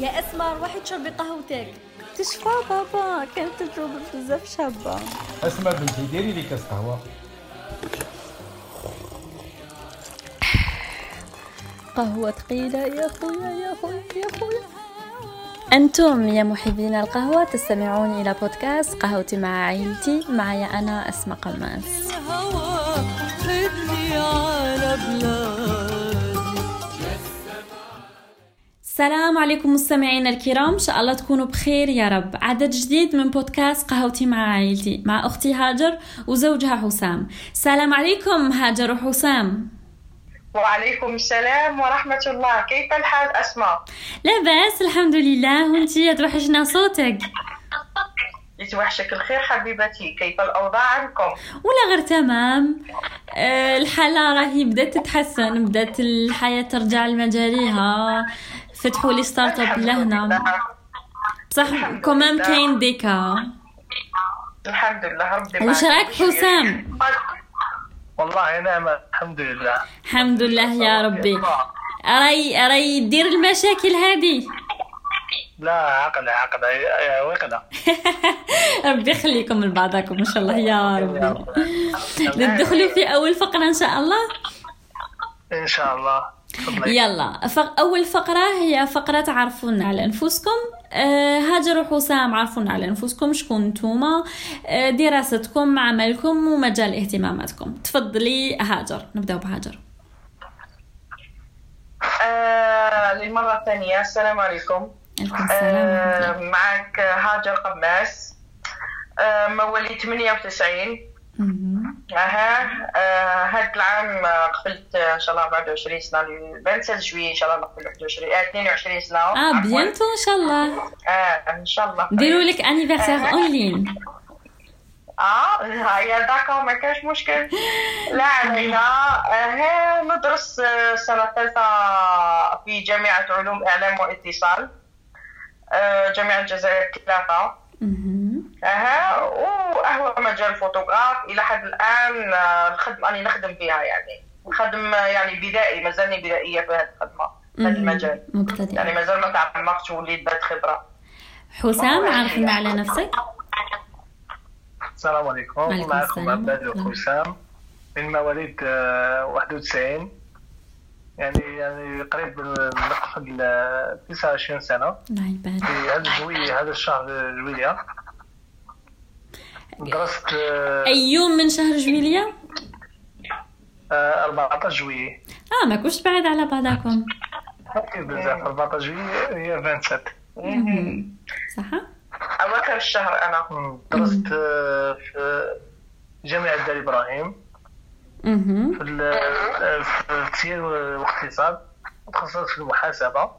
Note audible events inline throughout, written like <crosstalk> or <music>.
يا أسمر روحي تشربي قهوتك. تشفى بابا كانت تجرب بزاف شابة. اسمع بنتي ديري لي كاس قهوة. قهوة ثقيلة يا خويا يا خويا يا خويا. أنتم يا محبين القهوة تستمعون إلى بودكاست قهوتي مع عائلتي معي أنا أسماء قماس السلام عليكم مستمعينا الكرام. إن شاء الله تكونوا بخير يا رب. عدد جديد من بودكاست قهوتي مع عائلتي مع أختي هاجر وزوجها حسام. السلام عليكم هاجر وحسام وعليكم السلام ورحمة الله. كيف الحال؟ أسماء؟ لا بأس الحمد لله. وانتي توحشنا صوتك. يتوحشك الخير حبيبتي. كيف الأوضاع عندكم؟ ولا غير تمام. آه، الحالة راهي بدأت تتحسن بدأت الحياة ترجع لمجاريها فتحوا لي start-up لهنا. بصح كمان. كاين des cas. الحمد لله ربي وش. راك حسام؟ والله نعم الحمد لله. الحمد لله يا ربي. راي راي دير المشاكل هذه؟ لا عقلة يا وقلة. <laughs> ربي يخليكم لبعضكم إن شاء الله. يا ربي. ندخلوا في أول فقرة إن شاء الله؟ إن شاء الله. يلا فق... أول فقرة هي فقرة تعرفون على أنفسكم. آه، هاجر وحسام عرفونا على أنفسكم شكون نتوما. آه، دراستكم عملكم ومجال اهتماماتكم. تفضلي هاجر نبداو بهاجر. آه للمرة الثانية السلام عليكم. السلام آه. معك هاجر قماس. آه مواليد 98 مهم. أها. آه هاد العام آه، قبلت آه، إن شاء الله بعد 20 سنة ل 27 جويي إن شاء الله نقبل 21 آه 22 سنة. آه. bientôt إن شاء الله. آه إن شاء الله. نديروا لك anniversaire en ligne آه هيا d'accord ما كاش مشكل. لا علينا. آه ندرس السنة الثالثه في جامعة علوم إعلام وإتصال. آه جامعة الجزائر ثلاثة مهم. أها وهو مجال فوتوغراف. إلى حد الآن آه، الخدمة أني نخدم فيها يعني. نخدم آه، يعني بدائي مازالني بدائية في هذه الخدمة في هذا. المجال. مبتدئ. يعني مازال ما تعمقتش وليت بات خبره حسام عرفنا على نفسك؟ السلام عليكم. معكم. عباد. وحسام من مواليد آه، 91 يعني يعني قريب آه، 29 سنة. الله يبارك. في هذا الجوية هذا الشهر جوية درست آه، أي يوم من شهر جويلية؟ آه، 14 جوية آه ما كنتش بعيد على بعضكم. أكيد بزاف. 14 جوية هي 27 مهم. صح؟ اواخر الشهر أنا. مم. درست آه، في جامعة دار إبراهيم. في ال- في التسيير والاقتصاد. تخصصت في المحاسبة.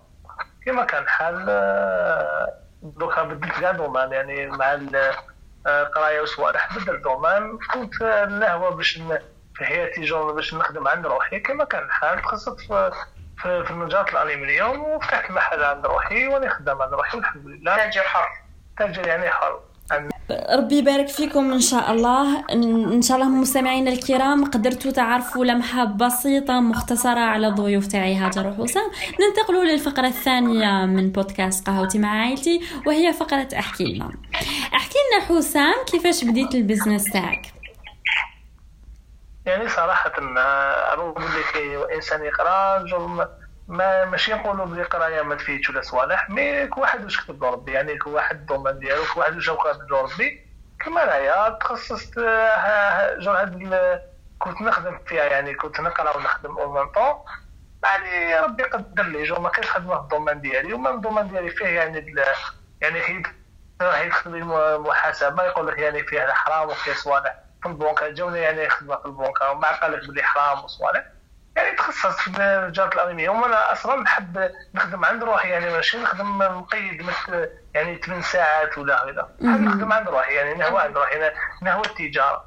كما كان الحال آه، دوكا بدلت كاع دومان يعني مع قراية وصوالح بدلت دومان كنت نهوى باش في حياتي جو باش نخدم عند روحي كما كان الحال تخصصت في في في المجالات الألمنيوم وفتحت محل عند روحي وأنا خدام عند روحي والحمد لله. تاجر حر تاجر يعني حر. ربي يبارك فيكم إن شاء الله. ان إن شاء الله مستمعينا الكرام قدرتوا تعرفوا لمحة بسيطة مختصرة على الضيوف تاعي هاجر وحسام ننتقلوا للفقرة الثانية من بودكاست قهوتي مع عائلتي وهي فقرة احكي لنا. أحكي لنا حسام كيفاش بديت ال business تاعك؟ يعني صراحة آه، أقول لك إنسان يقرأ ما- ما ماشي نقولوا بلي قرايه ما تفيدش ولا صوالح mais كل واحد واش كتب ربي. يعني كل واحد ال domaine ديالو كل واحد واش كتب ربي. كما انايا تخصصت ها- جو هاد ال- كنت نخدم فيها يعني كنت نقرأ ونخدم en même temps يعني ربي قدر لي جو ما كاينش خدمه في ال domaine ديالي. وما ال domaine ديالي فيه يعني يعني حيد حيد تخدم محاسبة يقول لك يعني فيه الحرام وفيه صوالح. في البنكة جاوني يعني خدمه في البنكة ومع قال لك بلي حرام وصوالح. يعني تخصصت في مجال الالمنيوم وأنا أصلا نحب نخدم عند روحي. يعني ماشي نخدم مقيد مثل يعني 8 ساعات ولا نحب نخدم عند روحي يعني نهوى عند روحي نهوى التجارة.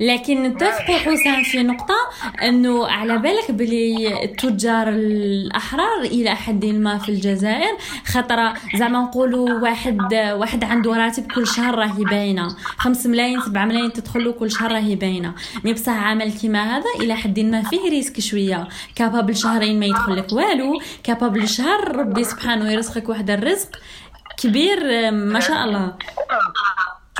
لكن نتفق حسام في نقطة أنه على بالك بلي التجار الأحرار إلى حد ما في الجزائر خطرة زعما نقولوا واحد واحد عنده راتب كل شهر راهي باينة. خمس ملايين سبعة ملايين تدخل له كل شهر راهي باينة. mais بصح عمل كيما هذا إلى حد ما فيه risque شوية. capable شهرين ما يدخل لك والو. capable شهر ربي سبحانه يرزقك واحد الرزق. كبير ما شاء الله.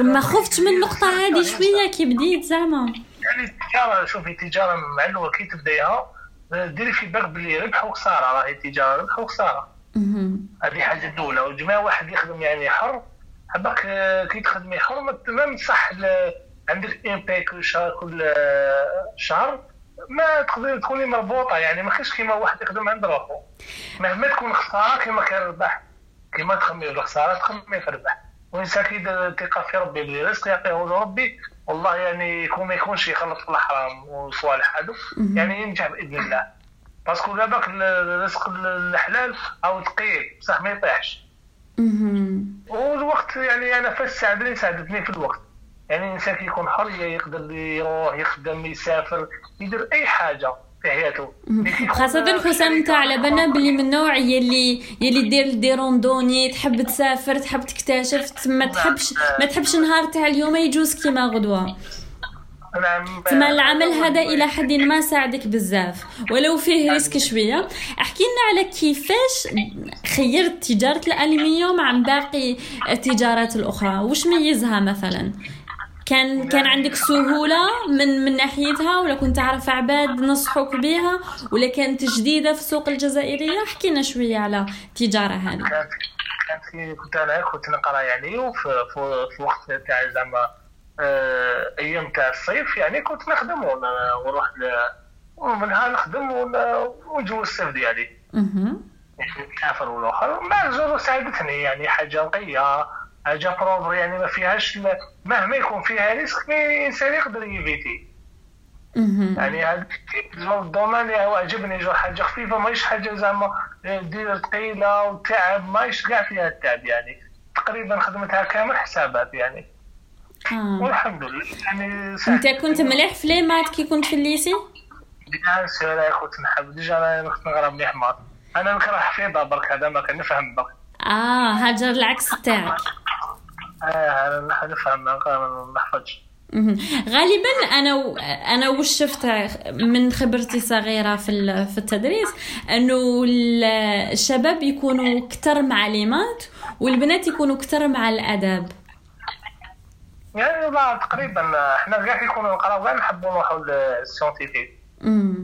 ما خفتش من النقطة هذه شوية كي بديت زعما. يعني التجاره شوفي التجاره مع الأول كي تبدايها ديري في بالك بلي ربح وخسارة راهي التجاره ربح وخسارة. مهم. هذه حاجة الأولى. وجماعه واحد يخدم يعني حر حبك آه، كي تخدمي حر ما ما صح ل- عندك un paye كل شهر كل آه، شهر ما تقدري تكوني مربوطة. يعني ما كاينش كيما واحد يخدم عند روحو. مهما تكون خسارة كيما كان ربح كيما تخمي الخساره تخمي في الربح. والانسان كي يدير ثقه في ربي بلي رزق يعطيه ربي. والله يعني يكون ما يكونش يخلط في الحرام وصوالح هادو. يعني ينجح بإذن الله. parce que لا باك الرزق الحلال أو ثقيل بصح ما يطيحش. والوقت يعني أنا فاش ساعدني ساعدتني في الوقت. يعني الانسان كي يكون حر يقدر يروح يخدم يسافر يدير أي حاجة. حياته خاصة حسام انت على بالنا بلي من النوع يلي يلي دير des randonnées تحب تسافر تحب تكتشف ما تحبش ما تحبش نهار تاع اليوم يجوز كيما غدوة. نعم تما العمل هذا إلى حد ما ساعدك بزاف. ولو فيه risque شوية احكي لنا على كيفاش خيرت تجارة الألومنيوم عن باقي التجارات الأخرى. وش ميزها مثلا؟ كان كان عندك سهولة من من ناحيتها ولا كنت تعرف عباد نصحوك بها ولا كانت جديدة في السوق الجزائرية؟ احكي لنا شوية على التجارة هذه. كانت كنت أنا كنت نقرأ يعني وفي في, وقت تاع زعما آه، أيام تاع الصيف يعني كنت نخدم ون- ونروح ومنها نخدم ون- ونجوز الصيف ديالي. يعني نسافر والاخر مع الجر ساعدتني يعني حاجة نقية. حاجة propre يعني ما فيهاش مهما يكون فيها risque mais الانسان يقدر يـ éviter. يعني هذا ال domaine اللي هو عجبني جو حاجة خفيفة ماهيش حاجة زعما دير ثقيله وتعب ماهيش كاع فيها التعب يعني تقريبا خدمتها كامل حسابات يعني. آه. والحمد لله يعني أنت كنت مليح في les maths كي كنت في ال lycée؟ bien sûr يا كنت نحب déjà أنا كنت نقرا مليح maths أنا نكره حفاظة برك هذا ما كنفهم برك. آه هاجر العكس تاعك آه أنا نفهم mais ما نحفظش. غالبا أنا. أنا وش شفت من خبرتي صغيرة في في التدريس أنه ال- الشباب يكونوا كتر مع les maths والبنات يكونوا كتر مع الاداب يعني لا تقريبا إحنا كاع كي كنا نقراو كاع نحبوا نروحوا لل scientifique.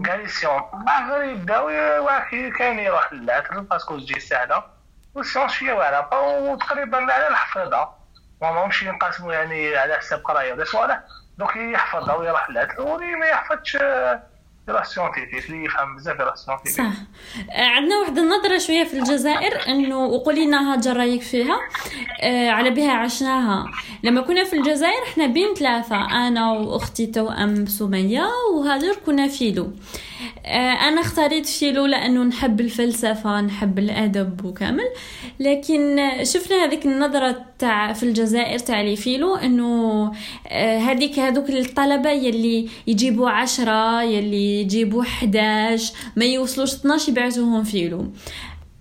كاع les scientifiques غير يبداو واحد كان يروح لل lettres parce que تجي ساهله وال sciences شوية واعره وتقريبا على الحفاظة. ما ماشي ينقسموا يعني على حساب قراية ولا صوالح دوك يحفظها ويروح لل lettres واللي ما يحفظش آه، scientifique اللي يفهم بزاف يروح scientifique صح. آه، عندنا واحد النظرة شوية في الجزائر إنه وقولي لنا هاجر رايك فيها. آه، على بها عشناها. لما كنا في الجزائر إحنا بين ثلاثة أنا وأختي توأم سمية وهاجر كنا philo. آه، أنا اختاريت philo لأنه نحب الفلسفة نحب الأدب وكامل. لكن آه، شفنا هذيك النظرة تاع في الجزائر تاع les philos إنه آه، هذيك هذوك الطلبة يلي يجيبوا عشرة يلي يجيبوا 11 ما يوصلوش 12 يبعثوهم philo.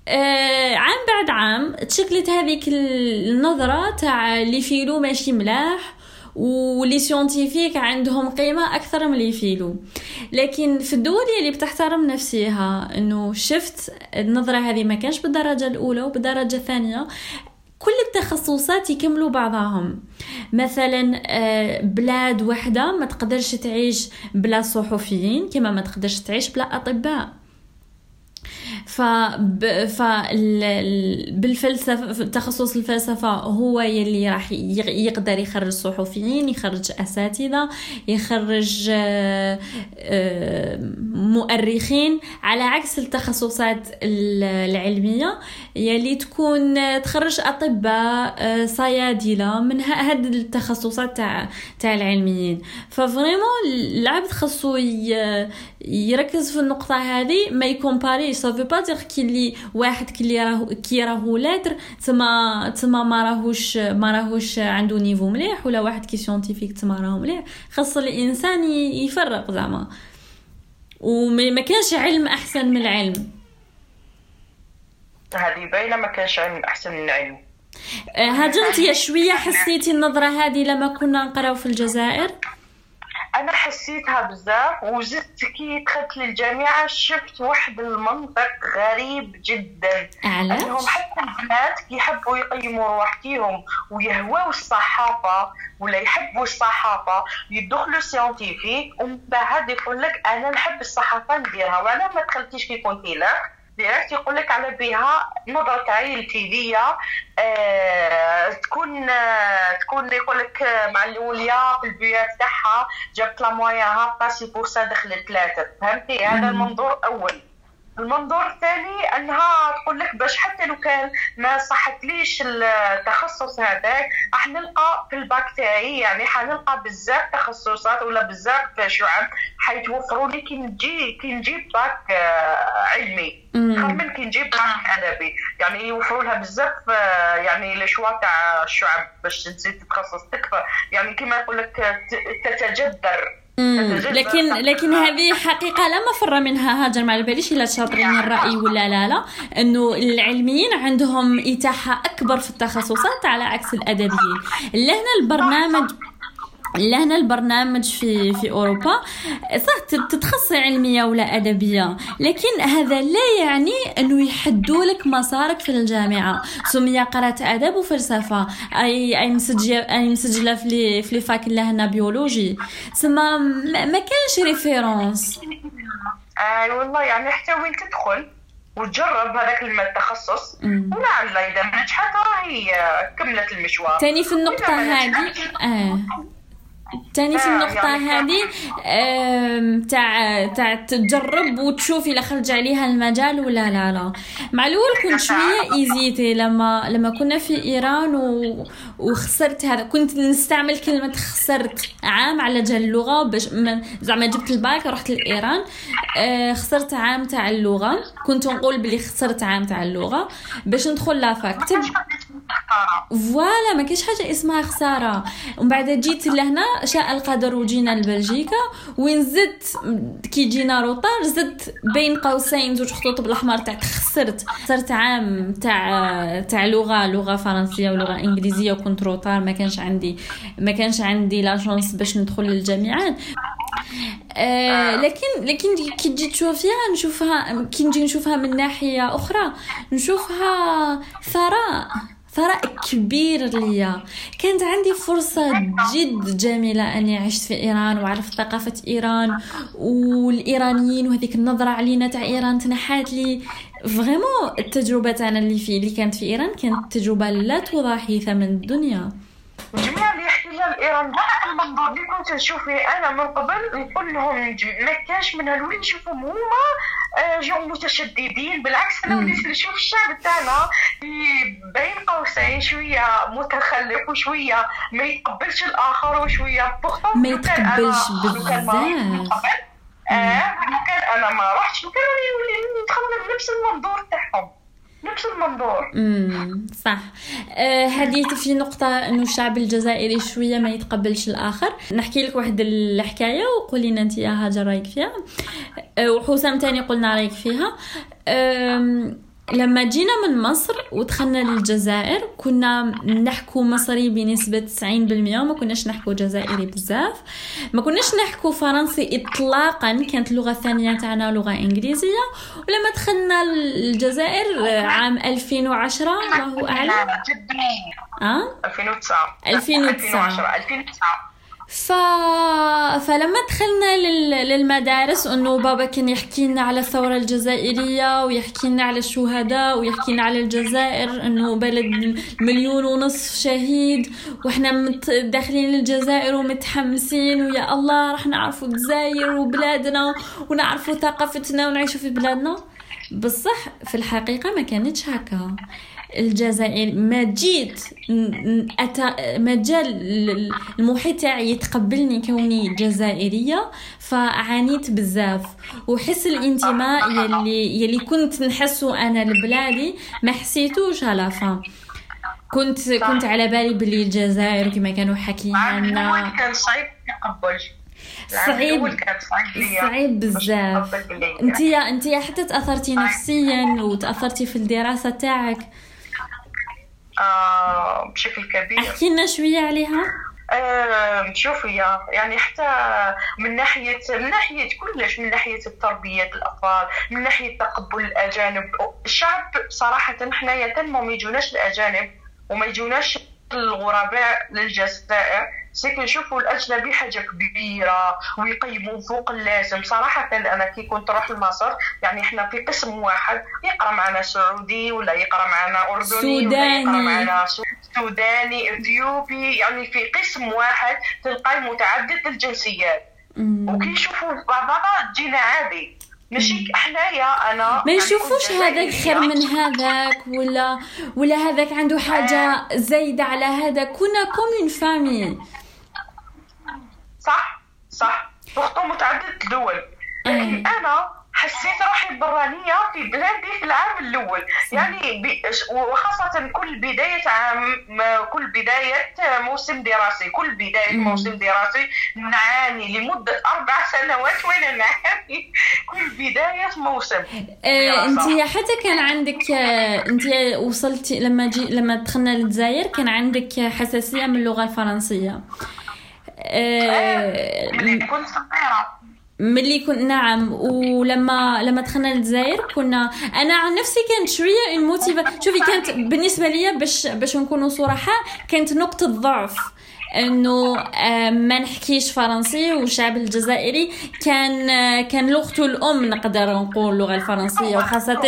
آه عام بعد عام تشكلت هذيك النظرة تاع les philos ماشي ملاح و les scientifiques عندهم قيمة أكثر من les philos لكن في الدول اللي بتحترم نفسها أنه شفت النظرة هذه ما كانش بالدرجة الأولى وبالدرجة الثانية كل التخصصات يكملوا بعضهم. مثلا آه، بلاد وحدة ما تقدرش تعيش بلا صحفيين كما ما تقدرش تعيش بلا أطباء. ف ف بالفلسفه تخصص الفلسفة هو يلي راح يقدر يخرج صحفيين يخرج أساتذة يخرج آه، مؤرخين على عكس التخصصات ال- العلمية يلي تكون تخرج أطباء آه، صيادلة من هاد التخصصات تاع تاع العلميين. ف vraiment العبد خاصو يركز في النقطة هذه ما يـ comparer ça veut pas dire que اللي واحد كي اللي راه كي راهو lettres تما تما ما راهوش ما راهوش عنده niveau مليح ولا واحد كي scientifique تما راهو مليح. خاص الإنسان يفرق زعما. وما ما كانش علم أحسن من العلم. هذه باينة ما كانش علم أحسن من العلم. آه، هاجر انت شوية حسيتي النظرة هذه لما كنا نقراو في الجزائر؟ أنا حسيتها بزاف وزدت كي دخلت للجامعة شفت واحد المنطق غريب جدا. علاش أنهم حتى البنات كيحبوا يقيموا روحتيهم ويهواو الصحافة ولا يحبوا الصحافة. يدخلوا سيونتيفيك ومن بعد يقول لك أنا نحب الصحافة نديرها وأنا ما دخلتيش كي كنتي لا ديريكت يقول لك على بها نظرة عيلتي ليا تكون آه تكون يقول لك آه، مع الوليا في البيئة تاعها جابت لا موياها باسي بورسا دخلت ثلاثة. فهمتي؟ هذا المنظور أول. المنظور الثاني انها تقول لك باش حتى لو كان ما صحتليش التخصص هذاك راح نلقى في الباك تاعي يعني حنلقى بزاف تخصصات ولا بزاف شعب حيتوفروا لي كي نجي كي نجيب باك آه، علمي. خمن كي نجيب باك أدبي يعني يوفروا لها بزاف آه، يعني les choix تاع الشعب باش تزيد تتخصص تكفى يعني كما يقول لك. تتجذر. لكن لكن هذه حقيقة لا مفر منها هاجر ما على باليش إلا تشاطرين الرأي ولا لا لا. إنه العلميين عندهم إتاحة أكبر في التخصصات على عكس الأدبيين. لهنا البرنامج لهنا البرنامج في في أوروبا. صح تت- تتخصصي علمية ولا أدبية لكن هذا لا يعني أنه يحدوا لك مسارك في الجامعة. سمية قرات أدب وفلسفة أي أي مسجلة أي مسجلة في في fac لهنا بيولوجي. تسمى ما كانش référence اي والله يعني حتى وين تدخل وتجرب هذاك التخصص. ولعل إذا نجحت راهي آه، كملت المشوار. تاني في ما هذه آه. تاني في آه، النقطة يعني هذه آم، تاع تاع تجرب وتشوفي لا خرج عليها المجال ولا لا لا. مع الأول كنت <laughs> شوية hésiter لما لما كنا في إيران و... وخسرت هذا. كنت نستعمل كلمة خسرت عام على جال اللغة باش من- زعما جبت الباك رحت لإيران. آه، خسرت عام تاع اللغة. كنت نقول بلي خسرت عام تاع اللغة. باش ندخل la fac. voilà ما كاينش حاجة اسمها خسارة. ومن بعد جيت لهنا شاء القدر وجينا لبلجيكا وين زدت كي جينا retard زدت بين قوسين زوج خطوط بالأحمر تاع خسرت خسرت عام تاع تاع لغة لغة فرنسية ولغة إنجليزية وكنت retard. ما كانش عندي ما كانش عندي la chance باش ندخل للجامعات آه لكن لكن كي تجي تشوفيها نشوفها كي نجي نشوفها من ناحية أخرى نشوفها ثراء. ثراء كبير ليا. كانت عندي فرصة جد جميلة أني عشت في إيران وعرفت ثقافة إيران والإيرانيين وهذيك النظرة علينا تاع إيران تنحات لي. vraiment التجربة تاعنا اللي في اللي كانت في إيران كانت تجربة لا تضاهي ثمن الدنيا. جميع اللي يحكي لها الايران لا المنظور اللي كنت نشوفه أنا من قبل نقول لهم ما كانش من هالولي نشوفهم هما آه، جو متشددين. بالعكس أنا وليت نشوف الشعب تاعنا بين قوسين شوية متخلف وشوية ما يتقبلش الآخر وشوية. بورتون ما يتقبلش بزاف. آه لو كان أنا ما رحتش لو كان راني نولي نتخمم نفس المنظور تاعهم. نفس المنظور. امم صح. آه هذه في نقطة إنه الشعب الجزائري شوية ما يتقبلش الآخر. نحكي لك واحد الحكاية وقولي لنا أنت يا هاجر رأيك فيها؟ آه وحسام تاني قلنا رأيك فيها. آم، لما جينا من مصر ودخلنا للجزائر كنا نحكو مصري بنسبة 90% وما كناش نحكو جزائري بزاف. ما كناش نحكو فرنسي اطلاقا كانت اللغة الثانية تاعنا لغة إنجليزية. ولما دخلنا الجزائر آه، عام 2010 الله جدا أه؟ 2009 2009. 2010 2009 ف... فلما دخلنا لل... للمدارس أنه بابا كان يحكي لنا على الثورة الجزائرية ويحكي لنا على الشهداء ويحكي لنا على الجزائر أنه بلد مليون ونصف شهيد وإحنا مت... داخلين للجزائر ومتحمسين ويا الله راح نعرفوا الجزائر وبلادنا ونعرفوا ثقافتنا ونعيشوا في بلادنا. بصح في الحقيقة ما كانتش هكا. الجزائر ما جيت أتا ما جا ال- المحيط تاعي يتقبلني كوني جزائرية فعانيت بزاف. وحس الانتماء يلي يلي كنت نحسه أنا لبلادي ما حسيتوش على فا. كنت كنت على بالي بلي الجزائر كما كانوا العام لنا. كان صعيب تقبل صعيب صعيب بزاف. انت انت حتى تأثرتي نفسيا وتأثرتي في الدراسة تاعك. بشكل كبير. أحكي لنا شوية عليها. آم، شوفي يا يعني حتى من ناحية من ناحية كلش من ناحية تربية الأطفال من ناحية تقبل الأجانب. الشعب صراحة حنايا تنمو ما يجوناش الأجانب وما يجوناش الغرباء للجزائر سكن نشوفوا الأجنبي حاجة كبيرة ويقيموا فوق اللازم صراحة أنا كي كنت نروح لمصر يعني إحنا في قسم واحد يقرأ معنا سعودي ولا يقرأ معنا أردني ولا سوداني. يقرأ معنا سو- سوداني إثيوبي يعني في قسم واحد تلقاي متعدد الجنسيات. وكي يشوفوا بعضنا تجينا عادي ماشي حنايا أنا. ما كنت هذاك. خير من هذاك ولا ولا هذاك عنده حاجة زايدة على هذا كنا comme une famille صح صح. وخطو متعدد الدول. لكن أنا حسيت روحي برانية في بلادي في العام الأول. يعني وخاصة كل بداية عام كل بداية موسم دراسي كل بداية مم. موسم دراسي نعاني لمدة أربع <laughs> سنوات وأنا نعاني. كل بداية موسم. آه، انت. حتى كان عندك انت وصلتي لما جي لما دخلنا للجزائر كان عندك حساسية من اللغة الفرنسية. آه، كنت صغيرة. ملي كنت نعم ولما لما دخلنا للجزائر كنا أنا عن نفسي كانت شوية الموتيفا شوفي كانت بالنسبة لي باش باش نكونوا صراحة كانت نقطة ضعف. إنه آه، ما نحكيش فرنسي والشعب الجزائري. كان آه، كان لغته الأم نقدر نقول اللغة الفرنسية وخاصة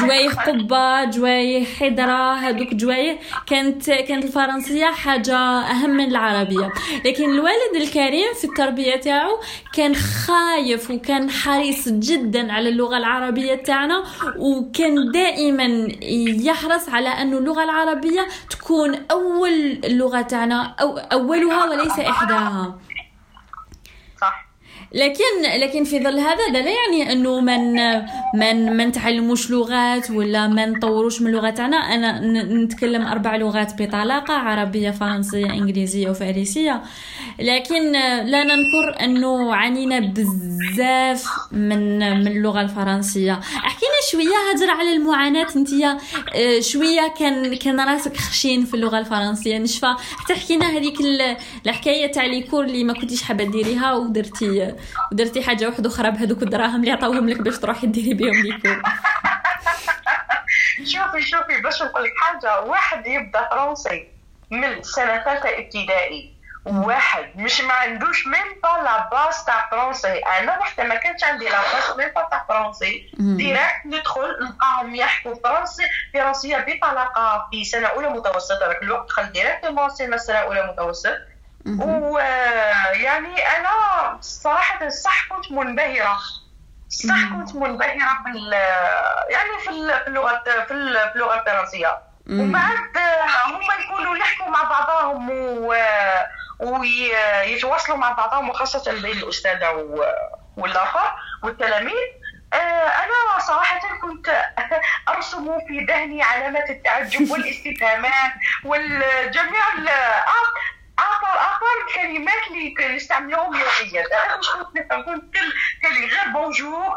جوايه قبة جوايه حضره هذوك جوايه كانت كانت الفرنسية حاجة أهم من العربية. لكن الوالد الكريم في التربية تاعو كان خايف وكان حريص جدا على اللغة العربية تاعنا وكان دائما يحرص على انه اللغة العربية تكون أول اللغة تاعنا أو أولها وليس إحداها. صح لكن لكن في ظل هذا لا يعني أنه من من ما نتعلموش لغات ولا ما نطوروش من اللغة تاعنا أنا نتكلم أربع لغات بطلاقة عربية فرنسية إنجليزية وفارسيه لكن لا ننكر أنه عانينا بزاف من من اللغة الفرنسية. احكينا شوية هجر على المعاناة. أنت شوية كان كان راسك خشين في اللغة الفرنسية. نشفى حتى حكينا هذيك ال- الحكاية تاع les cours اللي ما كنتيش حابة ديريها ودرتي ودرتي حاجة واحدة أخرى بهذوك الدراهم اللي عطاوهم لك باش تروحي ديري بهم les cours <laughs> شوفي شوفي باش نقول لك حاجة. واحد يبدأ فرنسي من سنة ثالثة ابتدائي. واحد مش ما عندوش même pas la base تاع فرنسي أنا وحدة ما كانش عندي la base même pas تاع فرنسي مم. direct ندخل نلقاهم يحكوا فرنسي. فرنسية بطلاقة في سنة أولى متوسط هذاك الوقت دخلت ديريكتومون سنه أولى متوسط. ويعني أنا صراحة صح كنت منبهرة. صح كنت منبهرة بال يعني في ال- في اللغة في ال- في اللغة الفرنسية. ومن بعد هم يكونوا يحكوا مع بعضهم و ويتواصلوا مع بعضهم وخاصة بين الأستاذة و- والآخر والتلاميذ. آه، أنا صراحة كنت <laughs> أرسم في ذهني علامات التعجب <laughs> والاستفهامات والجميع آخر آخر الكلمات اللي كان نستعملهم يوميا. <laughs> أنا مش كنت نفهم كنت كل كلمة غير بونجور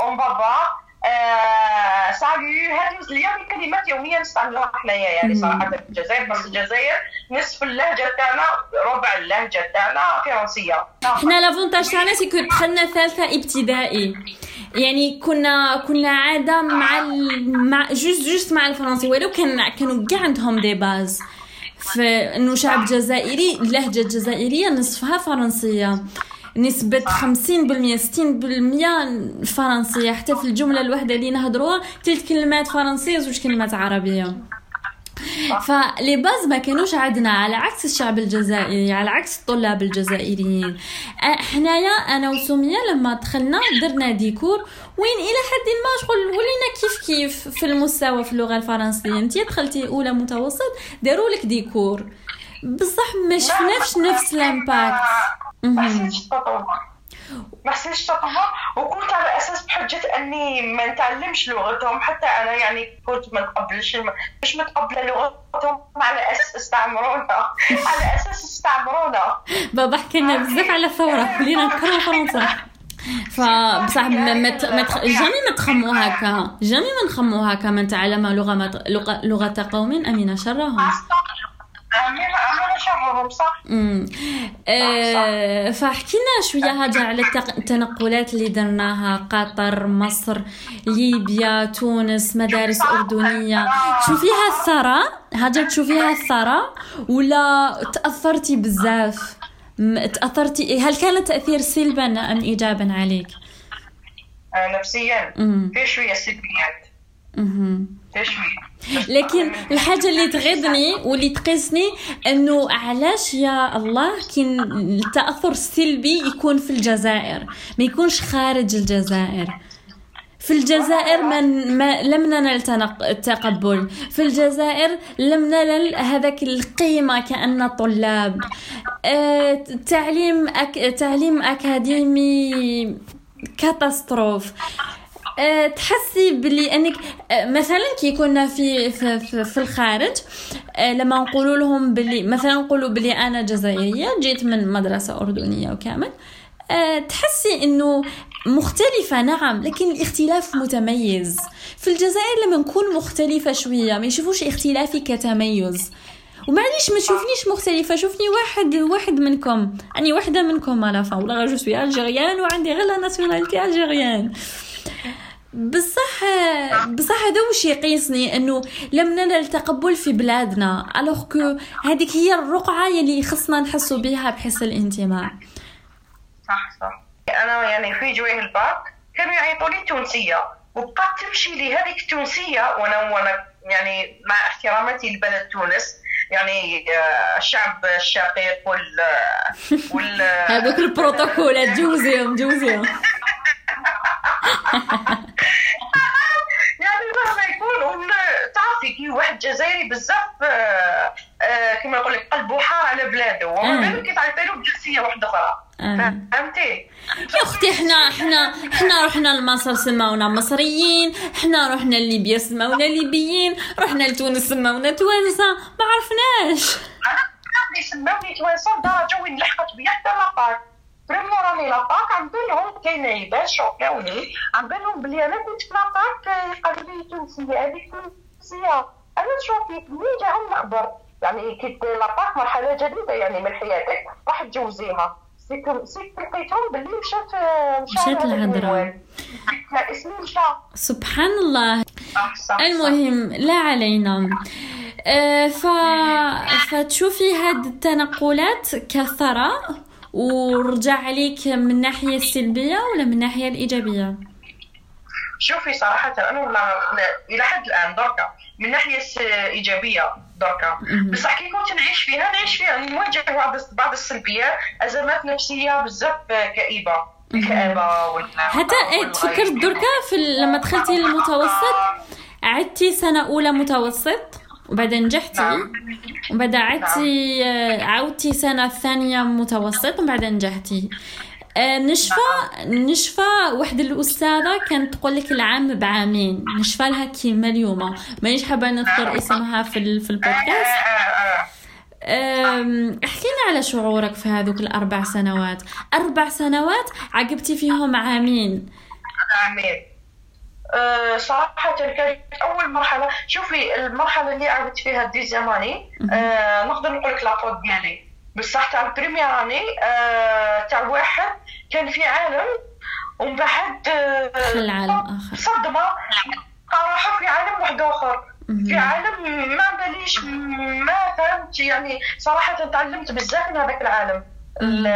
أون بابا آه، سالو هذه يعني كلمات يوميا نستعملوها حنايا يعني صراحة في الجزائر بس الجزائر نصف اللهجة تاعنا ربع اللهجة تاعنا فرنسية. إحنا l'avantage تاعنا c'est que دخلنا ثالثة ابتدائي. يعني كنا كنا عادة مع ال... مع juste juste مع الفرنسي ولو كان كانوا كاع عندهم des bases فانه شعب جزائري اللهجة الجزائرية نصفها فرنسية. نسبة 50% 60% فرنسية. حتى في الجملة الواحدة اللي نهضروها ثلاث كلمات فرنسية زوج كلمات عربية. ف les bases ما كانوش عندنا على عكس الشعب الجزائري على عكس الطلاب الجزائريين. حنايا أنا وسمية لما دخلنا درنا des cours وين إلى حد ما شغل ولينا كيف كيف في المستوى في اللغة الفرنسية. انت دخلتي أولى متوسط داروا لك des cours. بصح ما شفناش نفس ال impact. ما. حسيتش التطور ما حسيتش التطور وكنت على أساس بحجة أني ما نتعلمش لغتهم. حتى أنا يعني كنت ما نتقبلش مش متقبلة لغتهم. على أساس استعمرونا. <laughs> على أساس استعمرونا. بابا حكى لنا بزاف على الثورة. ولينا نكرهوا فرنسا. فبصح ما ما ت- ما تخ- جامي ما تخمو هكا. جامي ما نخمو هكا. من تعلم لغة ما ت- لغه لغة قوم. امين شرهم صح؟ أمم. آه، فحكينا شوية هاجا على التنقلات اللي درناها قطر مصر ليبيا تونس مدارس أردنية. تشوفيها الثراء هاجا تشوفيها الثراء ولا تأثرتي بزاف؟ تاثرتي هل كان تأثير سلبا أم ايجابا عليك؟ آه، نفسيا. في شوية سلبيات. في شوية. لكن الحاجة اللي تغيظني واللي تقيسني أنه علاش يا الله كاين التأثر السلبي يكون في الجزائر؟ ما يكونش خارج الجزائر. في الجزائر ما, ما لم ننل التقبل. في الجزائر لم ننل هذاك القيمة كأن طلاب. آه، تعليم أك... تعليم أكاديمي catastrophe. تحسي بلي أنك آه، مثلا كي كنا في في, في, في الخارج آه، لما نقولوا لهم بلي مثلا نقولوا بلي أنا جزائرية جيت من مدرسة أردنية وكامل تحسي إنه مختلفة نعم لكن الاختلاف متميز. في الجزائر لما نكون مختلفة شوية ما يشوفوش اختلافي كتميز. ومعليش ما تشوفنيش مختلفة شوفني واحد واحد منكم. أني واحدة منكم على فا ولا je suis algérienne وعندي غير la nationalité algérienne بصح بصح هذا وش يقيسني؟ إنه لم ننل التقبل في بلادنا alors que هذيك هي الرقعة يلي خصنا نحسوا بها بحس الانتماء. صح. صح أنا يعني في جويه الباك كانوا يعيطوا لي تونسية. وبقات تمشي لي هذيك التونسيه وأنا وأنا يعني مع احتراماتي لبلد تونس. يعني آه، الشعب الشقيق وال <laughs> وال هذوك البروتوكولات <laughs> جوزيهم جوزيهم. <laughs> <laughs> يعني مهما يكون تعرفي كي واحد جزائري بزاف آه، آه، كما نقول لك قلبه حار على بلاده وما آه. بالك كيتعيط له بجنسيه واحدة أخرى. آه. فهمتي؟ يا أختي إحنا إحنا إحنا رحنا لمصر سماونا مصريين. إحنا رحنا لليبيا سماونا ليبيين. رحنا لتونس سماونا توانسة. ما عرفناش. أنا سماوني توانسة لدرجه وين لحقت بيا حتى لاباك بريمو راني لاباك عم بينهم كاين عيبات شوكاوني عم بينهم بلي أنا كنت في لاباك قالوا لي تونسيه هذيك تونسيه أنا شوفي منين جا الخبر يعني كي لاباك مرحله جديده يعني من حياتك راح تجوزيها سيك لقيتهم باللي مشات مشات. اسمي مشى سبحان الله. المهم لا علينا ف... فتشوفي هاد التنقلات كثراء ورجع عليك من الناحية السلبية ولا من الناحية الإيجابية؟ شوفي صراحة أنا ولا إلى حد الآن دركا من ناحية س- إيجابية دركا بصح كي كنت نعيش فيها نعيش فيها. نواجه بعض بعض السلبيات أزمات نفسية بزاف وال حتى إيه، تفكرت دركا في لما دخلتي المتوسط؟ عدتي سنة أولى متوسط؟ وبعدين نجحتي. نعم. وبعدين عدتي آه، عاودتي سنة ثانية متوسط وبعدين نجحتي. آه، نشفى نشفى واحد الأستاذة كانت تقول لك العام بعامين. نشفى لها كيما اليوم. مانيش حابة نذكر اسمها في في البودكاست. أم، احكينا على شعورك في هذوك الأربع سنوات. أربع سنوات عقبتي فيهم عامين. آمين أه، صراحة كانت أول مرحلة. شوفي المرحلة اللي عرفت فيها دي زماني أه نقدر نقول لك لابود ديالي بصح تاع البريمير أني أه تاع واحد كان في عالم ومن بعد دخل عالم آخر. صدمة. راحوا في عالم واحد آخر. في عالم ما باليش ما فهمت. يعني صراحة تعلمت بزاف من هذاك العالم. ال-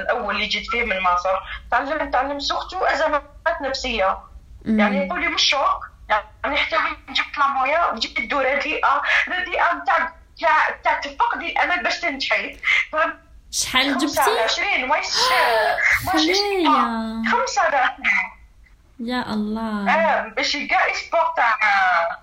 الأول اللي جيت فيه من مصر. تعلمت تعلمت سورتو أزمات نفسية. يعني يقول لي مش شوك يعني حتى وين جبت لامويا وجبت الدور هذه آه هذه نتاع تاع تاع تفقدي الامل باش تنجحي؟ شحال جبتي؟ 20 واش واش خلية. خمسة يا الله. آه باش كاع اسبور تاع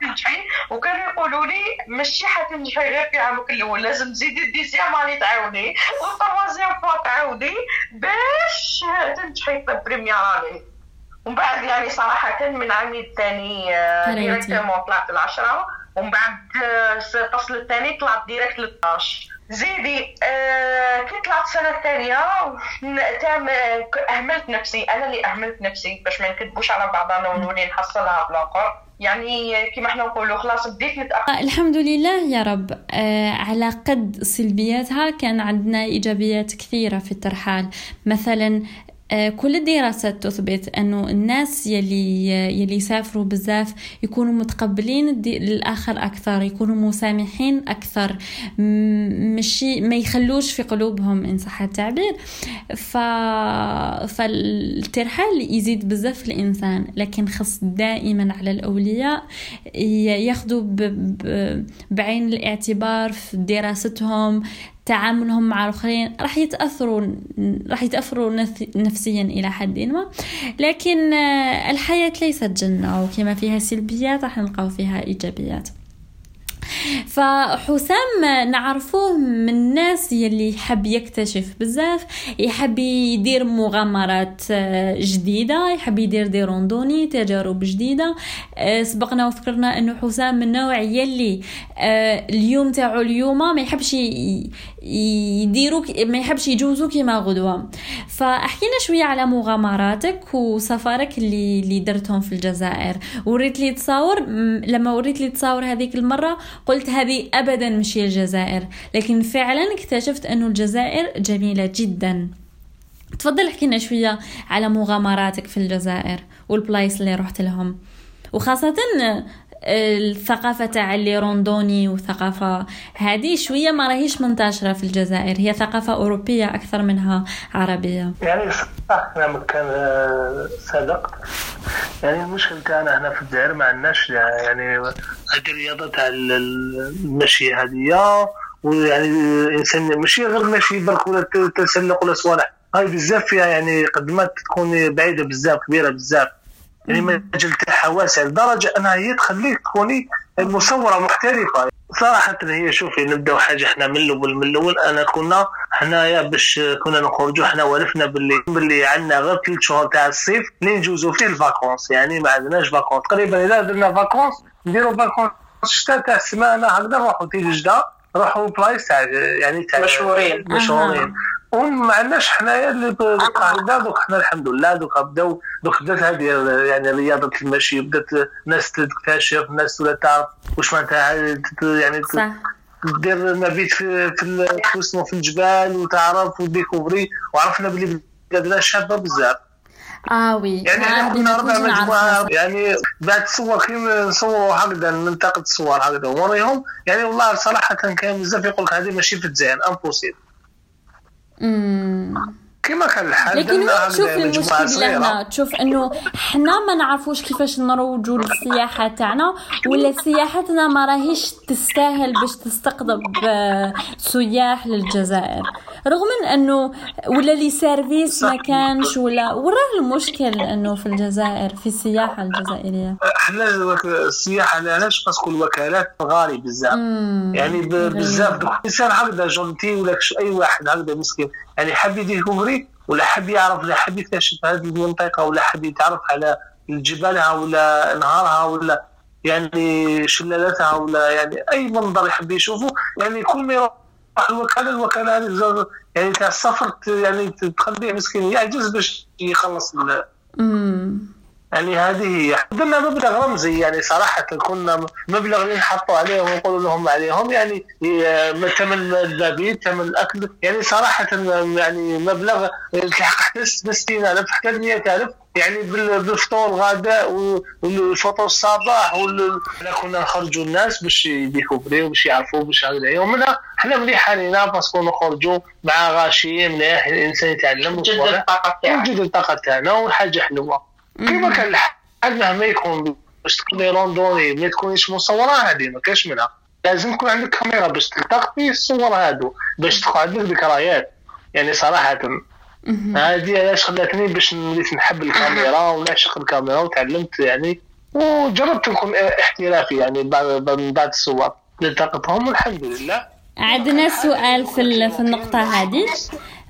تنجحي وكانوا يقولوا لي ماشي حتنجحي غير في عامك الأول لازم تزيدي الديزيام اني تعاودي والتروازيام فوا تعاودي باش تنجحي في البريمير اني ومن بعد يعني صراحة من عامي الثاني آه،. ديريكتومون طلعت العشرة. ومن بعد آه، الفصل الثاني طلعت ديريكت ل 12 زيدي آه كي طلعت آه، ك- أهملت نفسي. أنا اللي أهملت نفسي باش ما نكذبوش على بعضنا ونولي نحصلها بالآخر يعني كما إحنا نقولوا خلاص بديت نتاخر آه، الحمد لله يا رب. آه على قد سلبياتها كان عندنا إيجابيات كثيرة في الترحال. مثلا آه، كل الدراسات تثبت أنه الناس يلي يلي يسافروا بزاف يكونوا متقبلين الآخر أكثر يكونوا مسامحين أكثر م- مشي ما يخلوش في قلوبهم إن صح التعبير. ف فالترحال يزيد بزاف الإنسان لكن خص دائما على الأولياء ي- ياخذوا ب... ب... بعين الاعتبار في دراستهم تعاملهم مع الآخرين راح يتأثروا راح يتأثروا نف- نفسيا إلى حد ما. لكن آه، الحياة ليست جنة وكما فيها سلبيات راح نلقاو فيها إيجابيات. فحسام نعرفوه من الناس يلي يحب يكتشف بزاف يحب يدير مغامرات آه، جديدة يحب يدير دي روندوني تجارب جديدة. آه، سبقنا وفكرنا إنه حسام من النوع يلي آه، اليوم تاعو اليوم ما يحبش يديروا ك- ما يحبش يجوزوا كيما غدوة. فأحكينا شوية على مغامراتك وسفرك اللي اللي درتهم في الجزائر. وريت لي تصاور لما وريت لي تصاور هذيك المرة قلت هذه ابدا مش هي الجزائر. لكن فعلا اكتشفت أنه الجزائر جميلة جدا. تفضل احكينا شوية على مغامراتك في الجزائر والبلايص اللي رحت لهم. وخاصة الثقافة تاع ال les randonnées وثقافة هذه شوية ما راهيش منتشرة في الجزائر. هي ثقافة أوروبية أكثر منها عربية. يعني صح كان آه، صدق يعني المشكل تاعنا هنا في الجزائر ما عندناش يعني هذه الرياضة تاع ال- ال- المشي هذه ويعني الإنسان ماشي غير المشي برك ولا تسلق ولا صوالح. هاي بزاف فيها يعني قدمات تكون بعيدة بزاف كبيرة بزاف. يعني المجال تاعها واسع لدرجه أنها هي تخليك تكوني مصورة محترفة. صراحة هي شوفي نبداو حاجة إحنا من الأول من الأول أنا كنا حنايا باش كنا نخرجوا إحنا ولفنا باللي باللي عندنا غير ثلاث شهور تاع الصيف اللي نجوزوا فيه ال vacances. يعني ما عندناش vacances. تقريبا إذا درنا vacances نديروا vacances الشتاء تاع السمانة هكذا نروحوا تيجي جدة نروحوا بلايص تاع يعني تاع مشهورين. مشهورين. وما عندناش حنايا اللي هكذا دوك حنا الحمد لله دوك بداو دوك بدات هذه يعني رياضة المشي بدات ناس تكتشف ناس ولا تعرف واش معناتها يعني صح. دير مبيت في في اسمه في الجبال وتعرف و découvrir وعرفنا بلي بلادنا شابة بزاف. آه oui. يعني إحنا كنا ربع مجموعة. يعني بعد الصور كي نصوروا هكذا ننتقد الصور هكذا ونوريهم يعني والله صراحة كان بزاف يقول لك هذه ماشي في الجزائر impossible 嗯。كما كان الحال لكن وين تشوف المشكل. هنا تشوف إنه حنا ما نعرفوش كيفاش نروجوا للسياحة تاعنا ولا سياحتنا ما راهيش تستاهل باش تستقطب آه، سياح للجزائر. رغم من إنه ولا les services ما كانش ولا وراه المشكل إنه في الجزائر في السياحة الجزائرية. حنا السياحة علاش؟ parce que الوكالات غالي بزاف. يعني بزاف. الإنسان هكذا gentil ولا أي واحد هكذا مسكين. يعني حاب يديكوفري ولا حاب يعرف ولا حاب يكتشف هذه المنطقة ولا حاب يتعرف على جبالها ولا أنهارها ولا يعني شلالاتها ولا يعني أي منظر يحب يشوفه يعني كل ما يروح الوكالة الوكالة يعني تاع السفر يعني تخليه مسكين يعجز باش يخلص أمم. يعني هذه هي درنا مبلغ رمزي يعني صراحة كنا مبلغ اللي نحطوا عليهم ونقولوا لهم عليهم يعني ثمن المبيت ثمن الأكل يعني صراحة يعني مبلغ تلحق حتى 60000 حتى 100000 يعني بال- بالفطور الغداء و- والفطور الصباح وال- حنا كنا نخرجوا الناس باش ي découvrir و باش يعرفوا باش هكذا يومنا. حنا مليح علينا parce que نخرجوا مع غاشي مليح الإنسان يتعلم جد وصوالح. الطاقة تاعك ونجد الطاقة تاعنا وحاجة حلوة. كيما كان الحال مهما يكون باش تكوني randonnée ما تكونيش مصورة هذه ما كاش منها. لازم يكون عندك كاميرا باش تلتقطي الصور هادو باش تكون عندك ذكريات. يعني صراحة هذه علاش خلاتني باش وليت نحب الكاميرا ونعشق الكاميرا وتعلمت يعني وجربت نكون احترافي يعني بعد من بعد الصور. التقطهم والحمد لله. عندنا سؤال في في النقطة هذه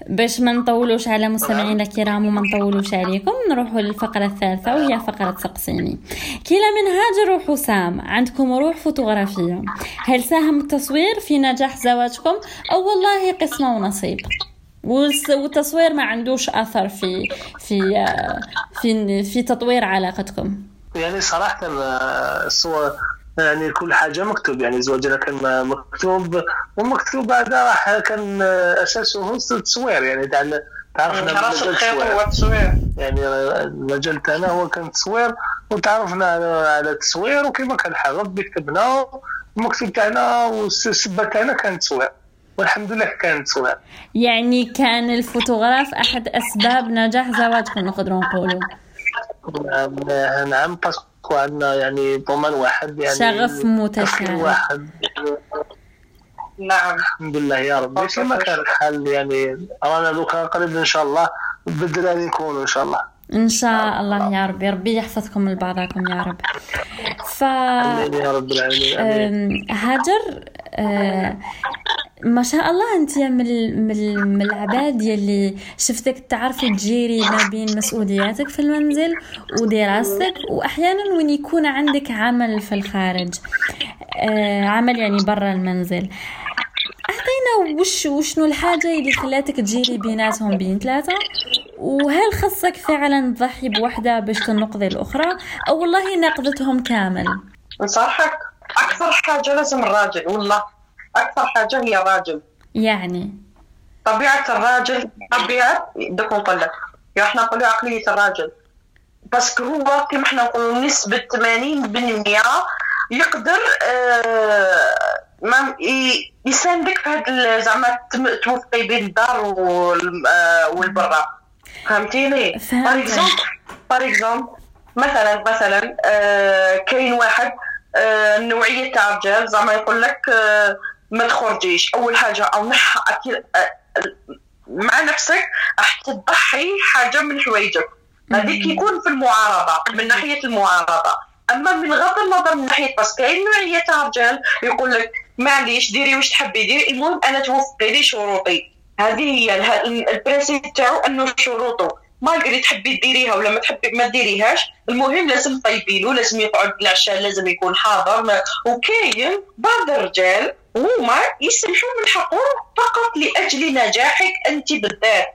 باش ما نطولوش على مستمعينا الكرام وما نطولوش عليكم نروحوا للفقرة الثالثة وهي فقرة سقسيني. كلا من هاجر وحسام عندكم روح فوتوغرافية. هل ساهم التصوير في نجاح زواجكم؟ أو والله قسمة ونصيب. والتصوير ما عندوش أثر في في في في تطوير علاقتكم. يعني صراحة آه، الصور يعني كل حاجة مكتوب يعني زواجنا كان مكتوب والمكتوب هذا راح كان أساسه التصوير يعني تاع تعرفنا راس الخيط. هو التصوير. يعني المجال تاعنا هو كان تصوير وتعرفنا على على التصوير وكما كان الحال ربي كتبنا المكتوب تاعنا والسبة تاعنا كان تصوير والحمد لله كان تصوير. يعني كان الفوتوغراف أحد أسباب نجاح زواجكم نقدروا نقولوا. نعم نعم parce que عندنا يعني ضمان واحد يعني شغف متشابه. واحد. نعم. الحمد لله يا ربي. كما كان الحال يعني رانا دوكا قريب إن شاء الله بالدراري نكونوا إن شاء الله. إن شاء الله يا ربي. ربي يحفظكم لبعضكم يا رب. ف آمين يا رب العالمين هاجر أه، ما شاء الله أنت من من ال- من العباد يلي شفتك تعرفي تجيري ما بين مسؤولياتك في المنزل ودراستك وأحيانا وين يكون عندك عمل في الخارج. أه، عمل يعني برا المنزل. أعطينا وش وشنو الحاجة اللي خلاتك تجيري بيناتهم بين ثلاثة؟ وهل خصك فعلا تضحي بوحدة باش تنقذي الأخرى؟ أو والله نقذتهم كامل؟ نصحك أكثر حاجة لازم الراجل والله أكثر حاجة هي الراجل. يعني؟ طبيعة الراجل طبيعة دوك نقول لك يا إحنا نقولوا عقلية الراجل. بس هو كما إحنا نقولوا نسبة 80% يقدر آه ما يساندك في هذا زعما توفقي بين الدار آه، والبرا. فهمتيني؟ par exemple par exemple مثلا مثلا آه كاين واحد آه نوعيه تاع رجال زعما يقول لك آه ما تخرجيش. أول حاجة أو نح أكيد آه مع نفسك راح تضحي حاجة من حوايجك. هذيك يكون في المعارضة من ناحية المعارضة. أما من غض النظر من ناحية بس كاين نوعية تاع رجال يقول لك معليش ديري واش تحبي ديري. المهم أنا توفقي لي شروطي. هذه هي البرنسيب تاعو أنه شروطه. ما قري تحبي ديريها ولا ما تحبي ما ديريهاش. المهم لازم طيبي له لازم يقعد العشاء لازم يكون حاضر. وكاين بعض الرجال هما يسمحوا من حقهم فقط لأجل نجاحك أنت بالذات.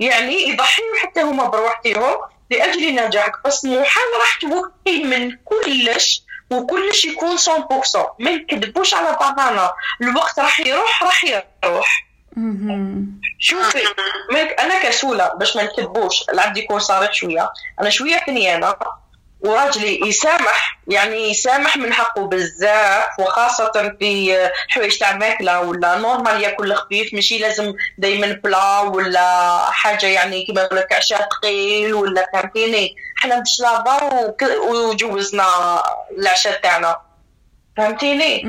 يعني يضحيوا حتى هما بروحتهم لأجل نجاحك بس محاول راح توقي من كلش وكلش يكون 100% ما نكذبوش على بعضنا الوقت راح يروح راح يروح. شوفي مالك أنا كسولة باش ما نكذبوش العبد يكون صريح شوية. أنا شوية كنيانة وراجلي يسامح يعني يسامح من حقه بزاف وخاصة في حوايج تاع ماكلة ولا نورمال ياكل خفيف ماشي لازم دايما بلا ولا حاجة يعني كما يقول لك عشاء ثقيل ولا فهمتيني حنا مش لابا وك- وجوزنا العشاء تاعنا. فهمتيني؟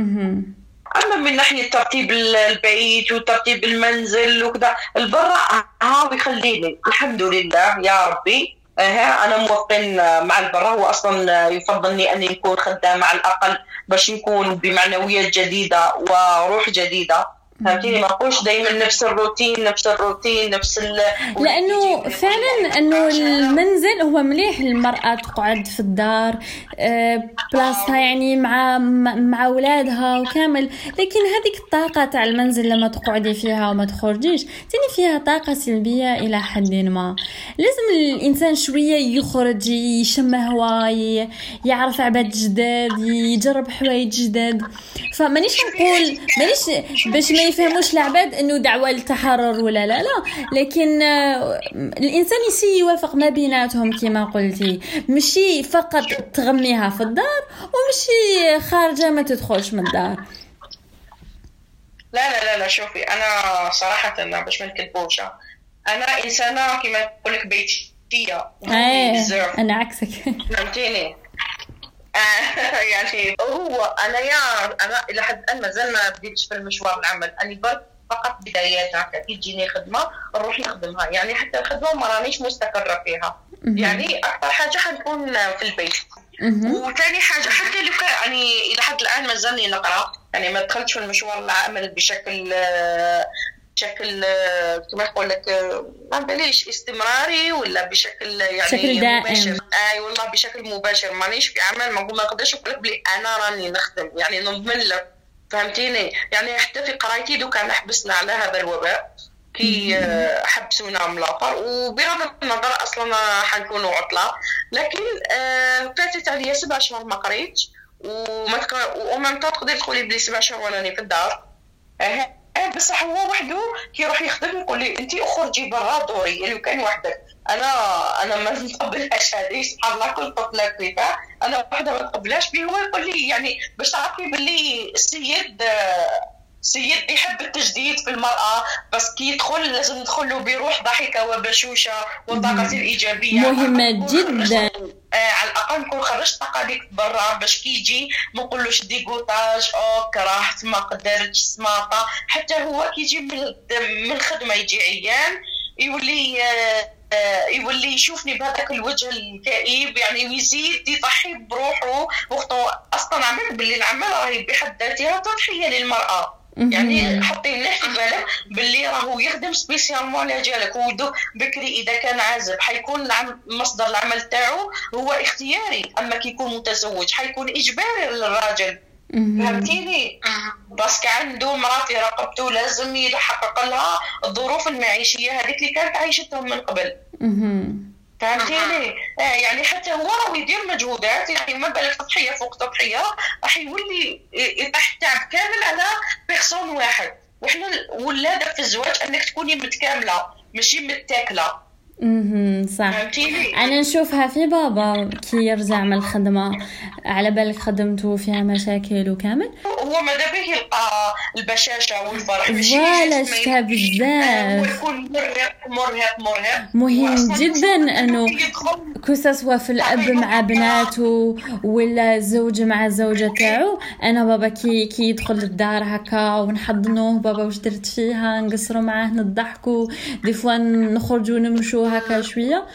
أما من ناحية ترتيب ال- البيت وترتيب المنزل وكذا البرا هاو يخليني الحمد لله يا ربي ها أنا موفقين مع البرا هو أصلا يفضلني اني نكون خدامه على الأقل باش نكون بمعنويات جديدة وروح جديدة. فهمتيني؟ ما نقولش دائما نفس الروتين نفس الروتين نفس ال... لأنه فعلا إنه المنزل هو مليح المرأة تقعد في الدار آه، بلاصتها يعني مع مع أولادها وكامل. لكن هذيك الطاقة تاع المنزل لما تقعدي فيها وما تخرجيش تاني فيها طاقة سلبية إلى حد ما. لازم الإنسان شوية يخرج يشم هواء يعرف عباد جداد يجرب حوايج جداد. فمانيش نقول مانيش باش ما يفهموش العباد إنه دعوة للتحرر ولا لا لا. لكن آه، الإنسان يسي يوافق ما بيناتهم كما قلتي. مشي فقط تغميها في الدار ومشي خارجة ما تدخلش من الدار. لا لا لا لا شوفي أنا صراحة أنا باش ما نكذبوش. أنا إنسانة كما نقول لك بيتيه بزاف أنا عكسك. فهمتيني؟ <laughs> يعني هو أنا يا أنا إلى حد الان مازال ما بديتش في المشوار العمل. أنا برك فقط بدايات هكا كي تجيني خدمة نروح نخدمها. يعني حتى الخدمة ما رانيش مستقرة فيها. يعني أكثر حاجة حنكون في البيت. وثاني حاجة حتى لو كان يعني إلى حد الان مازالني نقرأ. يعني ما دخلتش في المشوار العمل بشكل آه، بشكل كما نقول لك ما باليش استمراري ولا بشكل يعني بشكل دائم. مباشر أي والله بشكل مباشر. مانيش في عمل ما نقدرش نقول لك بلي أنا راني نخدم. يعني نضمن لك. فهمتيني؟ يعني حتى في قرايتي دوكا حبسنا على هذا الوباء. كي آه، حبسونا من الآخر. وبغض النظر أصلا حنكونوا عطلة. لكن آه، فاتت عليا سبع شهور ما قريت وما تق- ومام تقدري تقولي بلي سبع شهور وانني في الدار. بصح هو وحده كيروح يخدم يقول لي انت اخرجي برا دوري. يعني كان وحدك أنا أنا ما نقبلهاش هذه سبحان الله كل طفله كيفاه أنا وحدة ما نقبلهاش به هو يقول لي يعني باش تعرفي باللي السيد آه، السيد يحب التجديد في المرأة بس كي يدخل لازم ندخل له بروح ضحكة وبشوشة والطاقة الإيجابية مهمة جداً. آه على الأقل نكون خرجت الطاقة هذيك برا باش كي يجي ما نقولوش dégoûtage أو كرهت ما قدرتش سماطة حتى هو كي يجي من الخدمة يجي عيان يولي آه، آه، يولي يشوفني بهذاك الوجه الكئيب يعني ويزيد يضحي بروحه. وقته أصلا عملت باللي العمل راهي بحد ذاتها تضحية للمرأة. يعني حطي مليح في بالك باللي راهو يخدم spécialement على جالك ودو بكري إذا كان عازب. حيكون مصدر العمل تاعو هو اختياري أما كي يكون متزوج حيكون إجباري للراجل. فهمتيني؟ parce que عنده مراه في رقبته لازم يحقق لها الظروف المعيشية هذيك اللي كانت عايشتهم من قبل. فهمتيني؟ آه يعني حتى هو راه يدير مجهودات يعني ما بالك تضحيه فوق تضحيه راح يولي يطيح التعب كامل على بيرسون واحد. وحنا والهدف في الزواج أنك تكوني متكاملة ماشي متاكلة. مهم. صح؟ أنا نشوفها في بابا كي يرجع من الخدمة على بالك خدمته فيها مشاكل وكامل. هو ماذا به؟ يلقى البشاشة والفرح. voilà. شفتها آه، بزاف يكون مرهق مرهق مرهق. مهم جدا إنه يدخل. que ce soit في الأب مع بناته ولا الزوج مع الزوجه تاعو. أنا بابا كي كي يدخل للدار هكا ونحضنوه بابا واش درت فيها؟ نقصروا معاه نضحكوا. des fois نخرجوا نمشوا هكا شوية.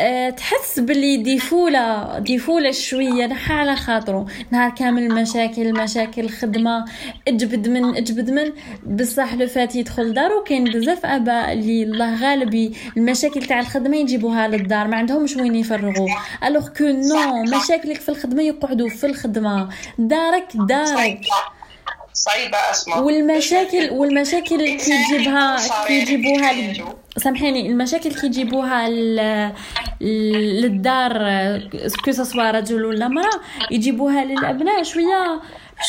أه تحس باللي défoulé défoulé شوية نحى على خاطره نهار كامل مشاكل مشاكل خدمة. اجبد من اجبد من. بصح لو فات يدخل دارو كاين بزاف آباء اللي الله غالب ي- المشاكل تاع الخدمة يجيبوها للدار. ما عندهمش وين يفرغوا. alors que نو مشاكلك في الخدمة يقعدوا في الخدمة. دارك دارك. صعيبه اسمع والمشاكل والمشاكل اللي كيجيبها كيجيبوها سامحيني المشاكل كيجيبوها للدار que ce soit رجل ولا امراه يجيبوها للأبناء شوية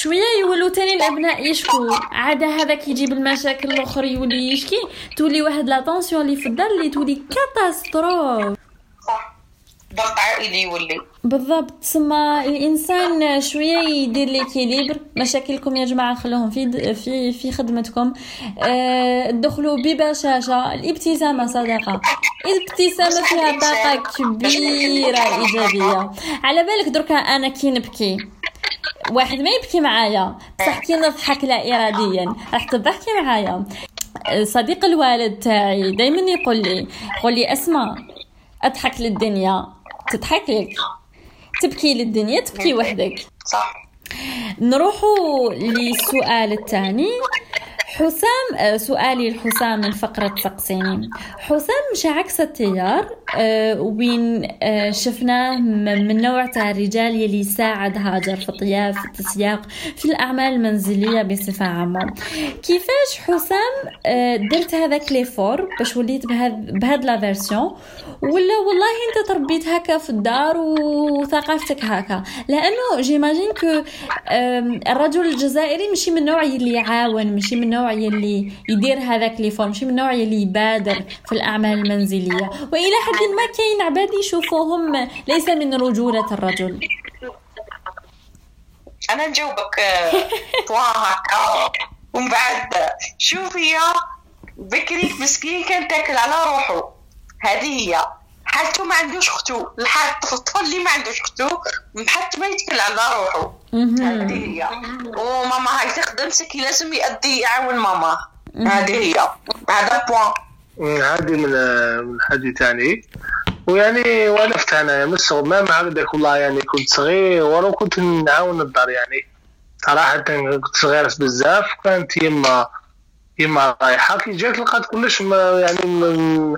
شوية يولوا تاني الأبناء يشكوا عاد هذاك يجيب المشاكل الآخر يولي يشكي. تولي واحد la tension اللي في الدار اللي تولي catastrophe. ضغط عائلي يولي. بالضبط. تسمى الإنسان شوية يدير l'équilibre مشاكلكم يا جماعة خلوهم في في في خدمتكم. دخلوا ببشاشة. الابتسامة صدقة. الابتسامة فيها طاقة كبيرة إيجابية. على بالك دركا أنا كي نبكي؟ واحد ما يبكي معايا. بصح كي نضحك لا اراديا. راح تضحكي معايا. صديق الوالد تاعي دائما يقول لي يقول لي اسمع أضحك للدنيا. تضحك لك تبكي للدنيا تبكي وحدك. صح. نروحوا للسؤال الثاني. حسام آه، سؤالي لحسام من فقرة تقسيني حسام مشى عكس التيار آه، وين آه، شفناه من نوع تاع الرجال يلي يساعد هاجر في الطياب في التسياق في الأعمال المنزلية بصفة عامة. كيفاش حسام درت هذاك l'effort باش وليت بهاد la version؟ ولا والله أنت تربيت هكا في الدار وثقافتك هكا؟ لأنه j'imagine que الرجل الجزائري ماشي من النوع يلي يعاون ماشي من النوع يلي يدير هذاك l'effort ماشي من النوع يلي يبادر في الأعمال المنزلية. وإلى حد ما كاين عباد يشوفوهم ليس من رجولة الرجل. أنا نجاوبك طوا هكا ومن بعد شوفي يا بكري مسكين كان تاكل على روحه. هذه هي. حالته ما عندوش اختو الحال الطفل اللي ما عندوش اختو حتى ما يتكل على روحه هذه هي. وماما هاي تخدم سكي لازم يأدي يعاون ماما. هذه هي. هذا بوان هذه من من حدي تاني ويعني والفت أنا من الصغر ما مع هكذاك والله يعني كنت صغير ولو كنت نعاون الدار يعني. صراحة كنت صغير بزاف كانت يما يما رايحة. كي جات لقات كلش ما- يعني م-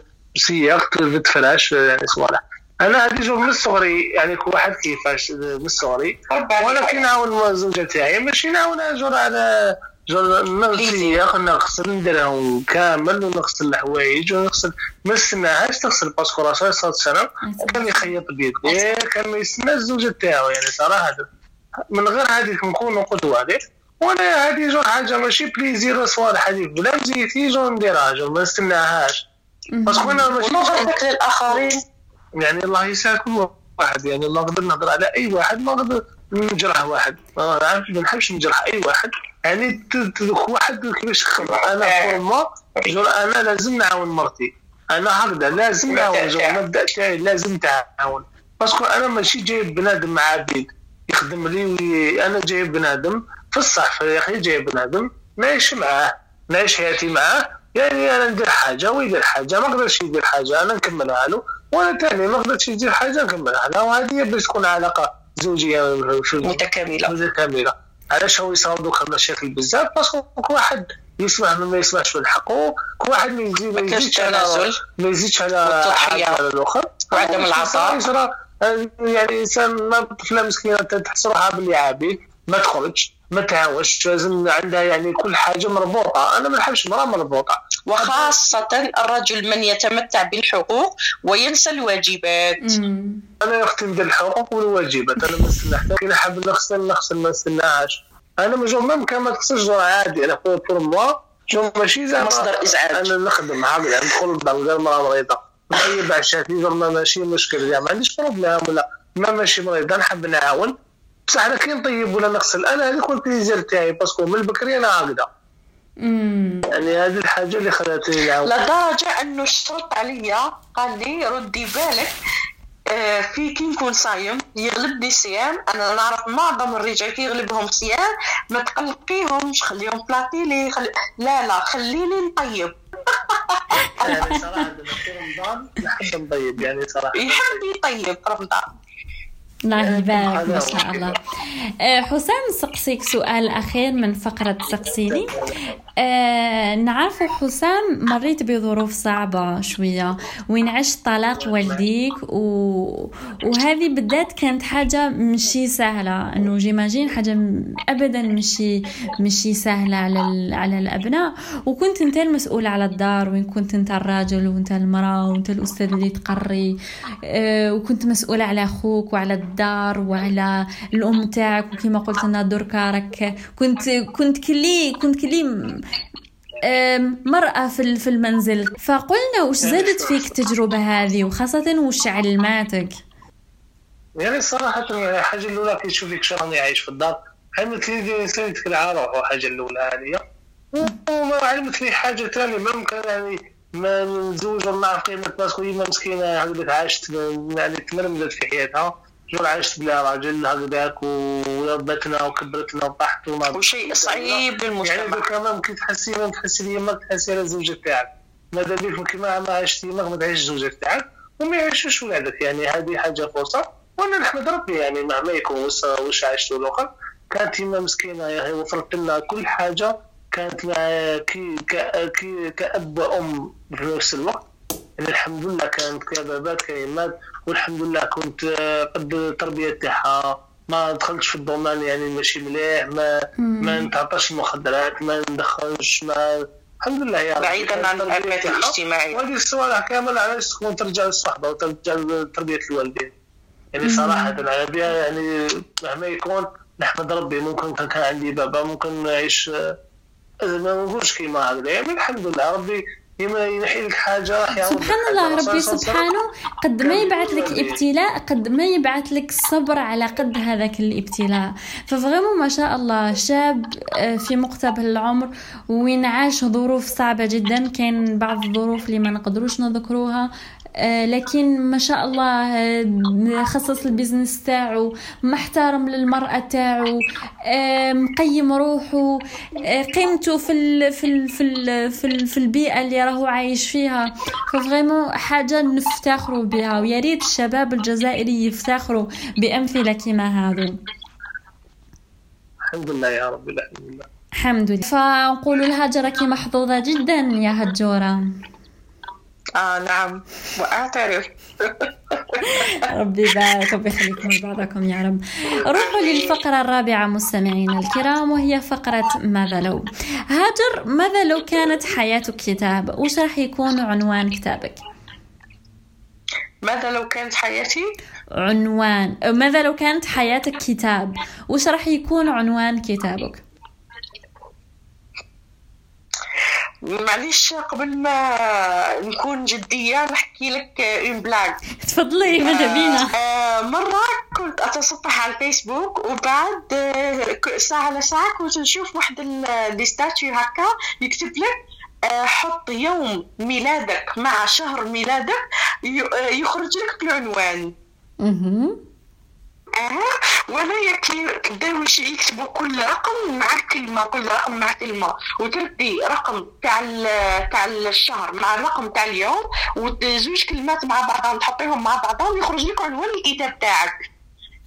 فراش يعني صوالح. أنا هذه جو من صغري يعني كل واحد كيفاش من صغري وأنا كنعاون الزوجة تاعي ماشي نعاونها جور على جور نغسل نغسل نديرهم كامل ونغسل الحوايج ونغسل ما نستناهاش تغسل باسكو راسها صارت سنة. كان يخيط بيديه كان ما يستنى الزوجة تاعو يعني صراحة. من غير هذيك نكونوا قدوه عليه وأنا هذه جو حاجة ماشي بليزير صوالح هذيك بلا مزيتي جو نديرها جو ما نستناهاش باسكو أنا ماشي ونظرتك للاخرين يعني الله يسعد كل واحد. يعني الله نقدر نهضر على أي واحد ما نقدر نجرح واحد. ما نعرفش ما نحبش نجرح أي واحد. يعني ت- ت- واحد كيفاش خبر أنا فورما جور أنا لازم نعاون مرتي. أنا هكذا لازم نعاون جور المبدا تاعي لازم تعاون. parce que أنا ماشي جايب بنادم مع عبيد يخدم لي وي... أنا جايب بنادم في الصح يا أخي جايب بنادم نعيش معاه نعيش حياتي معاه. يعني أنا ندير حاجة ويدير حاجة ما قدرش يدير حاجة أنا نكملها له وأنا ثاني ما قدرش يدير حاجة نكملها له وهذه باش تكون علاقة زوجية متكاملة. متكاملة. علاش هو يصاوب دوكا المشاكل بزاف؟ parce que كل واحد يسمع من ما يسمعش من حقه كل واحد ما يزيد ما يزيدش على. ما يزيدش على على الأخر. وعدم العطاء. يصرى يعني إنسان ما طفلة مسكينة تحس روحها باللي عابي ما تخرج ما تعاونش لازم عندها يعني كل حاجة مربوطة. أنا ما نحبش مرأة مربوطة. وخاصة الرجل من يتمتع بالحقوق وينسى الواجبات. يا أختي ندير الحقوق والواجبات. أنا ما نستنى حتى كي نحب نغسل نغسل ما نستناش أنا من جو même كان ما تغسلش جو عادي. أنا pour pour moi جو ماشي زعما مصدر إزعاج. أنا نخدم عامل يعني ندخل للدار غير مراه مريضة. نطيب عشاتي جو ما ماشي مشكل. يعني ما عنديش problème ولا ما ماشي مريضة. نحب نعاون. بصح أنا كي نطيب ولا نغسل أنا هذيك هو ال plaisir تاعي. parce que من البكري أنا هكذا مم. يعني هذه الحاجة اللي خلاتني نعاون لدرجة أنه اشترط عليا قال لي ردي بالك آه، في كي نكون صايم يغلبني صيام. أنا نعرف معظم الرجال كي يغلبهم صيام ما تقلقيهمش خليهم بلاطيلي خلي... لا لا خليني نطيب. يعني صراحة في رمضان نحب نطيب يعني صراحة. يحب يطيب رمضان. الله يبارك هذا ما. شاء الله. آه، حسام سقسيك سؤال أخير من فقرة سقسيني. آه، نعرف حسام مريت بظروف صعبة شوية وين عشت طلاق والديك و... وهذه بالذات كانت حاجة مشي سهلة. إنه جيماجين حاجة ابدا مشي مشي سهلة على ال... على الأبناء. وكنت أنت المسؤول على الدار وين كنت أنت الراجل وأنت المرأة وأنت الأستاذ اللي تقري. وكنت مسؤولة على أخوك وعلى الدار وعلى الأم تاعك وكما قلت لنا دركا راك كنت كنت كلي كنت كلي مرأة في ال- في المنزل. فقلنا وش زادت فيك التجربة هذه؟ وخاصة وش علماتك يعني صراحة الحاجة الأولى كي تشوف فيك شراني عايش في الدار علمت لي على روحه الحاجة الأولى هذه. وما علمت لي حاجة ثانية ممكن يعني ما نتزوج ولا نعرف قيمة باسكو يما مسكينة عاشت يعني تمرمدت في حياتها. جور عاشت بلا راجل؟ هكذاك وربتنا وكبرتنا وطاحت وما وشيء صعيب يعني للمجتمع دوكا ما ممكن تحسي ما تحسي لي ما تحسي على الزوجة تاعك. ماذا بيك كيما ما عشتي ما ما تعيش الزوجة تاعك وما يعيشوش ولادك. يعني هذه حاجة فرصة. وأنا نحمد ربي يعني مهما يكون وش وش عشت الآخر كانت يما مسكينة يا هي وفرت لنا كل حاجة. كانت مع كي ك- كي كأب وأم في نفس الوقت. يعني الحمد لله كانت كبابات كيمات والحمد لله كنت آه، قد التربية تاعها. ما دخلتش في الضمان يعني ماشي مليح ما ما نتعطاش المخدرات ما ندخلش ما الحمد لله يا ربي بعيدا عن تاعها. الاجتماعية. وهذه الصوالح كامل علاش تكون ترجع للصحبه وترجع لتربيه الوالدين. يعني صراحة أنا بها يعني مهما يكون نحمد ربي ممكن كان كان عندي بابا ممكن نعيش آه، ما نقولش كيما هكذا. يعني الحمد لله ربي يما ينحي لك حاجة راح سبحان. الله ربي سبحانه قد ما يبعث لك ابتلاء قد ما يبعث لك الصبر على قد هذاك الابتلاء. ف vraiment ما شاء الله شاب آه، في مقتبل العمر وين عاش ظروف صعبة جدا. كان بعض الظروف اللي ما نقدروش نذكروها. لكن ما شاء الله آه، خصص ال business تاعو محترم للمرأة تاعو آه، مقيم روحه آه، قيمته في ال في ال في ال في, ال في البيئة اللي راهو عايش فيها. ف vraiment حاجة نفتخروا بها ويا ريت الشباب الجزائري يفتخروا بأمثلة كما هذو الحمد لله يا رب الحمد لله الحمد لله. فنقول لها راكي محظوظة جدا يا هجورة. آه نعم. وأعترف. ربي يبارك ربي يخليكم لبعضكم يا رب. روحوا للفقرة الرابعة مستمعينا الكرام وهي فقرة ماذا لو. هاجر ماذا لو كانت حياتك كتاب؟ وش راح يكون عنوان كتابك؟ ماذا لو كانت حياتي؟ عنوان ماذا لو كانت حياتك كتاب؟ وش راح يكون عنوان كتابك؟ معليش قبل ما نكون جدية نحكي لك une blague تفضلي ماذا بينا آه، مرة كنت أتصفح على الفيسبوك وبعد آه، ك- ساعة لساعة كنت نشوف واحد ال- ال statut هكا يكتب لك آه، حط يوم ميلادك مع شهر ميلادك آه، يخرج لك العنوان بداو يش- يكتبوا كل رقم مع كلمه كل رقم مع كلمه وتردي رقم تاع تاع الشهر مع الرقم تاع اليوم وزوج كلمات مع بعضهم تحطيهم مع بعضهم يخرج لك عنوان الكتاب تاعك.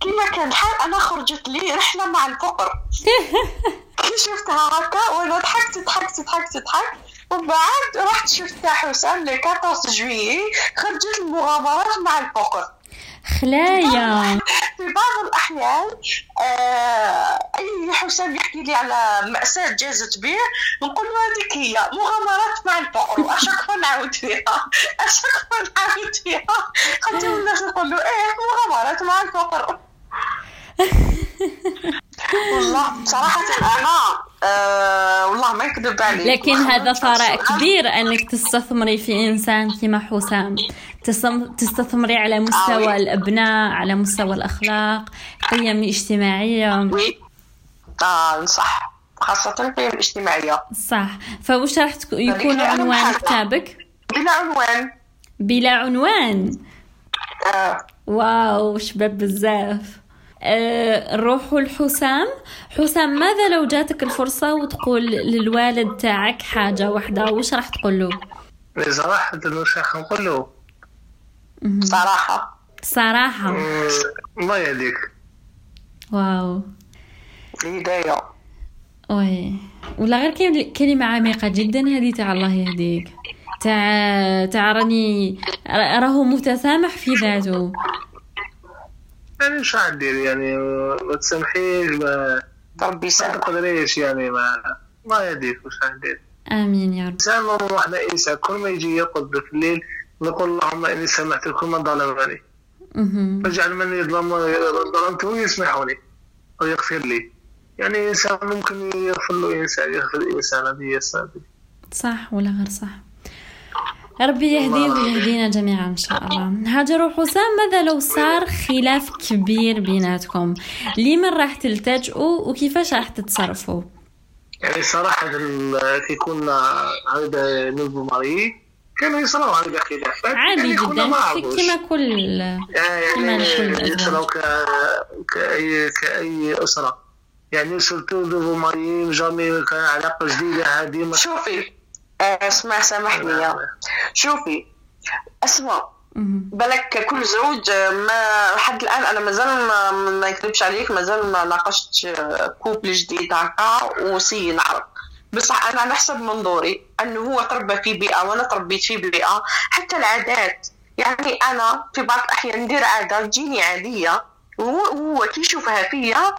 كيما كان الحال أنا خرجت لي رحلة مع الفقر. <laughs> كي شفتها هكا وأنا ضحكت ضحكت ضحكت ضحكت. وبعد رحت شفت تاع حسام لي 14 جويي خرجت المغامرات مع الفقر. خلايا. في بعض الأحيان آه أي حسام يحكي لي على مأساة جازت به نقول له هذيك هي مغامرات مع الفقر وأشك نعاود فيها أشك نعاود فيها. حتى الناس يقول له إيه مغامرات مع الفقر <laughs> والله صراحة أنا آه والله ما نكذب عليك. لكن هذا ثراء كبير أنك تستثمري في إنسان كما حسام تستثمري على مستوى آه. الأبناء على مستوى الأخلاق قيم اجتماعية. وي. آه صح. خاصة القيم الاجتماعية صح. فوش راح يكون عنوان. كتابك؟ بلا عنوان. بلا عنوان؟ آه. واو شباب بزاف. أه نروحوا لحسام حسام ماذا لو جاتك الفرصة وتقول للوالد تاعك حاجة واحدة؟ وش راح تقول له؟ صراحة واش راح نقول له صراحة. صراحة. مم، الله يهديك. واو. الهداية وي ولا غير كلمة- كلمة عميقة جدا هذه تاع الله يهديك. تاع تاع راني راهو متسامح في ذاته. يعني راح دير يعني ما تسامحيش ما ربي ما يسامحك. تقدريش يعني ما الله يهديك واش راح دير آمين يا رب. انسان واحد إنسان كل ما يجي يرقد في الليل يقول اللهم إني سامحت كل من ظلمني. واجعل من يظلم ظلمته يسمحني ويغفر لي. يعني إنسان ممكن يغفر له إنسان يغفر إنسان هذه صح ولا غير صح؟ ربي يهديه ويهدينا جميعا إن شاء الله. هاجر وحسام ماذا لو صار خلاف كبير بيناتكم؟ لمن راح تلتجئوا وكيفاش راح تتصرفوا؟ يعني صراحة ال- كي كنا هذا نلبو ماري كانوا يصراو هذه خلافات عادي يعني كنا جدا. كما كل كما يعني. يصراو ك... كأي كأي أسرة. يعني سورتو نلبو ماري جامي كان علاقة جديدة هذه ما شوفي آه، اسمع سامحني يا شوفي اسمع. بالك كل زوج آه، ما لحد الآن أنا مازال ما, ما يكذبش عليك مازال ما ناقشت آه، كوبل جديد هكا وسي نعرف. بصح أنا نحسب منظوري أنه هو تربى في بيئة وأنا تربيت في بيئة. حتى العادات يعني أنا في بعض الأحيان ندير عادة تجيني عادية وهو هو كي يشوفها فيا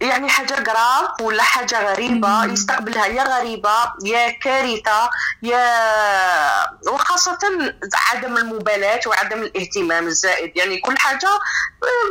يعني حاجة جراف ولا حاجة غريبة يستقبلها. يا غريبة يا كارثة يا وخاصة عدم المبالاة وعدم الاهتمام الزائد. يعني كل حاجة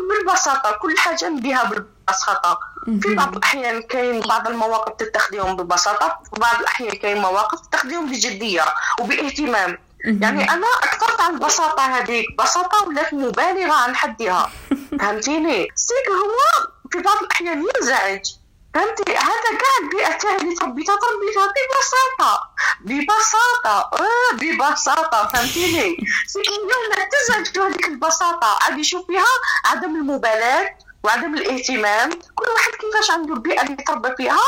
بالبساطة كل حاجة نديها بالبساطة. في بعض الأحيان كاين بعض المواقف تتخذيهم ببساطة وفي بعض الأحيان كاين مواقف تتخذيهم بجدية وباهتمام. يعني أنا أكثرت عن البساطة هذيك بساطة ولات مبالغة عن حدها. فهمتيني؟ سيك هو في بعض الأحيان ينزعج فهمتي؟ هذا كاع البيئة تاعي تربيتها تربيتها ببساطة. ببساطة. آه ببساطة. فهمتيني؟ سيك اليوم تزعج في هذيك البساطة. عاد يشوف فيها عدم المبالاة وعدم الإهتمام. كل واحد كيفاش عنده البيئة اللي تربى فيها.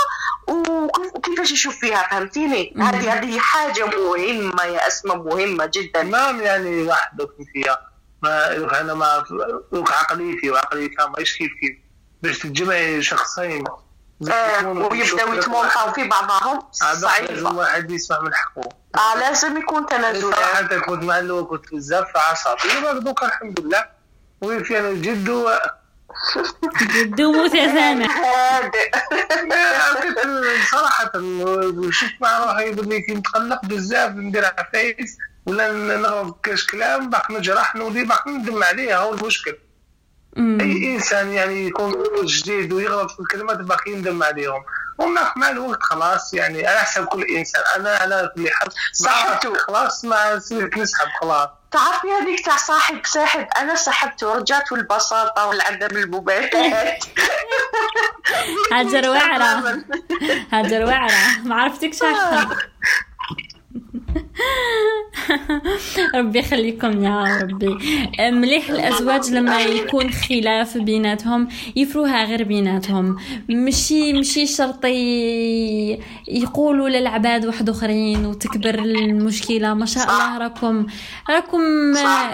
وكيفاش يشوف فيها فهمتيني؟ هذه هذه حاجة مهمة يا أسماء مهمة جدا. تمام يعني واحد فيها. ما أنا ما عقليتي وعقليتها ماهيش كيف كيف. باش تجمعي شخصين. آه ويبداو يتمونطاو في بعضهم؟ هذا لازم واحد يسمع من حقه. آه لازم يكون تنازلات صراحة كنت مع الأول كنت بزاف عصبي. ولكن دوكا الحمد لله. وفي أنا جد و جدو متسامح. هادئ كنت صراحة شفت مع روحي بلي كي نتقلق بزاف ندير عفايس ولا نغلط كاش كلام باقي نجرح نولي باقي ندم عليه هو المشكل. أي إنسان يعني يكون جديد ويغلط في الكلمات باقي يندم عليهم. ومع مع الوقت خلاص يعني على حسب كل إنسان. أنا على كل حال صحته. خلاص ما سيرك نسحب خلاص. تعرفي هذيك تاع صاحب ساحب أنا سحبت ورجعت البساطه والعدم المبالاه <laughs> <laughs> هاجر وعرة هاجر وعرة ما عرفتكش <laughs> <laughs> ربي يخليكم يا ربي. مليح الأزواج لما يكون خلاف بيناتهم يفروها غير بيناتهم. مشي مشي شرط ي- يقولوا للعباد واحد آخرين وتكبر المشكلة. ما شاء الله راكم راكم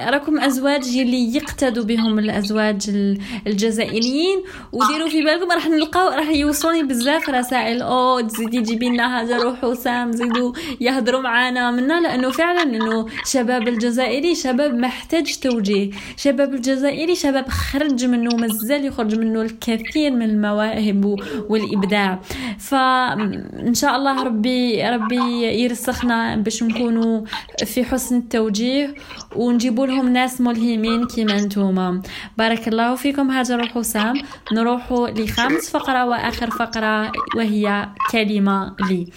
راكم أزواج اللي يقتدوا بهم الأزواج ال- الجزائريين. وديروا في بالكم راح نلقاو راح يوصلوني بزاف رسائل. أو تزيدي جيبي لنا هاجر وحسام زيدوا يهضروا معانا. لأنه فعلا إنه شباب الجزائري شباب محتاج توجيه. شباب الجزائري شباب خرج منه مازال يخرج منه الكثير من المواهب والإبداع. فان شاء الله ربي ربي يرسخنا باش نكونوا في حسن التوجيه ونجيبوا لهم ناس ملهمين كيما نتوما. بارك الله فيكم هاجر وحسام نروح لخامس فقرة وآخر فقرة وهي كلمة لي.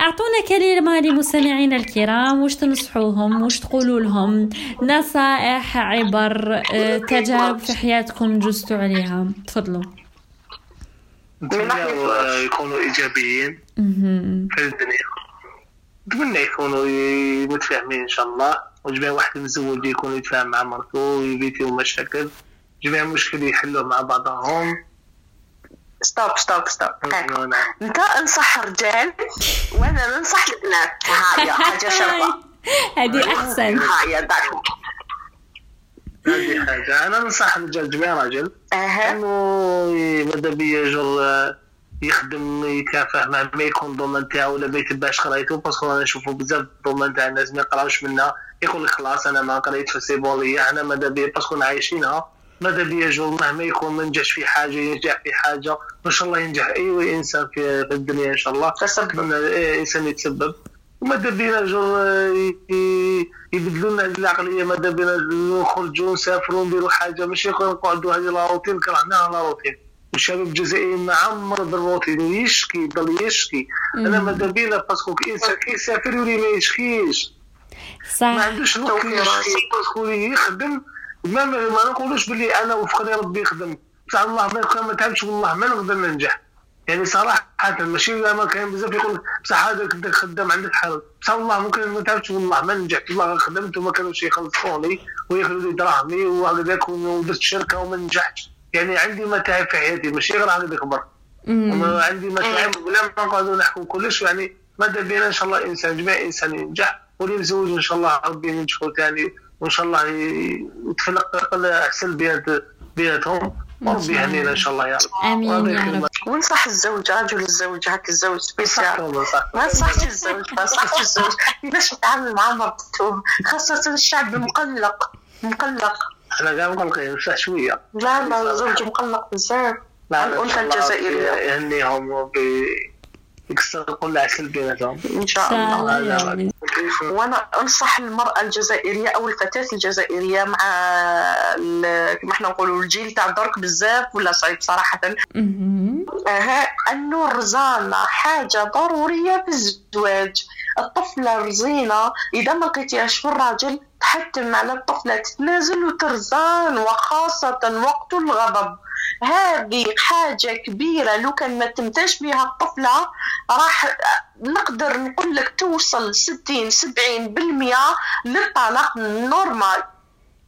أعطونا كلمة لمستمعينا الكرام. وش تنصحوهم وش تقولوا لهم. نصائح عبر آه، تجارب في حياتكم جزتوا عليها. تفضلوا. نتمنى يكونوا إيجابيين. في الدنيا. نتمنى يكونوا متفاهمين إن شاء الله. وجميع واحد مزوج يكون يتفاهم مع مرته ويفيتيو مشاكل. جميع مشكل يحلوا مع بعضهم. stop stop stop نعم. انت أنصح رجال وأنا ننصح البنات. هاي حاجة شرطه هذه أحسن. هاي داك هذه حاجة. أنا ننصح الرجال جميع راجل إنه ماذا بيا يجر يخدم يكافح مع ما يكون الضمان تاعو ولا ما يتبعش قرايته parce que أنا نشوفو بزاف الضمان تاع الناس ما يقراوش منا يقول لك خلاص أنا ما قريت ف c'est bon ليا أنا ماذا بيا؟ parce que عايشينها. ماذا بيا يجر مهما يكون ما نجحش في حاجة ينجح في حاجة. وان شاء الله ينجح أي إنسان في الدنيا إن شاء الله. تسبب. إنسان يتسبب. وماذا بينا ي- يبدلوا لنا هذه العقلية؟ ماذا بينا نخرجوا نسافروا نديروا حاجة. ماشي نقعدوا هذه la routine كرهناها la routine. والشباب الجزائري معمر بالروتين. ويشكي يضل يشكي. أنا ماذا بينا parce que الانسان كيسافر يولي ما يشكيش. ما صح عندوش الوقت توفير. يشكي parce que يخدم ما ما نقولوش باللي أنا وفقني ربي يخدم. بصح الله ما كان ما تعبش والله ما نقدر ننجح. يعني صراحة ماشي ما كان بزاف يقول بصح هذاك انت خدام عندك حل بصح والله ممكن ما تعبش والله ما نجحت. والله خدمت وما كانوش يخلصوا لي وياخذوا لي دراهمي وهكذاك ودرت شركة وما نجحتش. يعني عندي متاعب في حياتي ماشي غير هكذا خبر مم. وما عندي متاعب بلا ما نقعدوا نحكوا كلش يعني ماذا بينا؟ إن شاء الله إنسان جميع إنسان ينجح واللي مزوج إن شاء الله ربي ينجحوا ثاني. وإن شاء الله يتفلق أحسن بينات بيناتهم وربي يهنينا إن شاء الله يا رب. وهذا يا. رب. ونصح الزوج رجل الزوج هاك الزوج ما نصحش الزوج ما نصحش الزوج. كيفاش يتعامل مع مرته خاصة الشعب مقلق مقلق. إحنا كاع مقلقين بصح شوية. لا لا الزوج مقلق بزاف. لا الأنثى إن شاء الله الجزائرية. ربي يهنيهم وربي يكسر كل عسل بيناتهم. إن شاء إن شاء الله رب. وأنا أنصح المرأة الجزائرية أو الفتاة الجزائرية مع ال- كما إحنا نقولوا الجيل تاع درك بزاف ولا صعيب صراحة. أها انه الرزانه حاجة ضرورية في الزواج الطفلة الرزينه إذا ما لقيتيهاش في الراجل تحتم على الطفلة تتنازل وترزان وخاصة وقت الغضب. هذه حاجة كبيرة. لو كان ما تمتاش بها الطفلة راح نقدر نقول لك توصل 60 70 بالمية للطلاق normal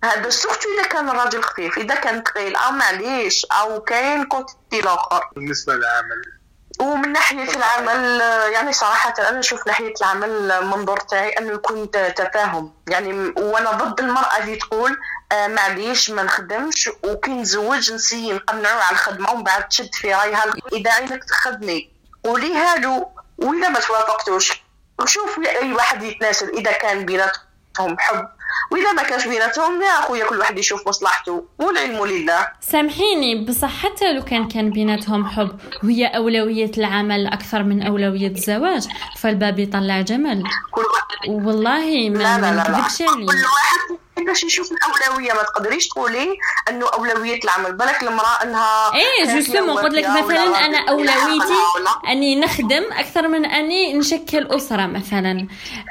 هذا surtout إذا كان الراجل خفيف. إذا كان ثقيل أو معليش أو كاين côté الآخر بالنسبة للعمل. ومن ناحية العمل يعني صراحة أنا نشوف ناحية العمل منظور تاعي أنه يكون تفاهم. يعني وأنا ضد المرأة اللي تقول آه معليش ما نخدمش وكي نتزوج نسي نقنعو على الخدمة ومن بعد تشد في رأيها إذا عينك تخدمي. قوليها له وإذا ما توافقتوش. وشوف أي واحد يتناسل إذا كان بيناتهم حب وإذا ما كانش بيناتهم يا أخويا كل واحد يشوف مصلحته. والعلم لله. سامحيني بصح حتى لو كان كان بيناتهم حب وهي أولوية العمل أكثر من أولوية الزواج فالباب يطلع جمل. كل واحد والله ما لا لا لا لا. عليك كل واحد باش يشوف الأولوية. ما تقدريش تقولي إنه أولوية العمل. بالك المرأة إنها إيه جوستومون قلت لك مثلا أنا أولويتي. أني نخدم أكثر من أني نشكل أسرة مثلا.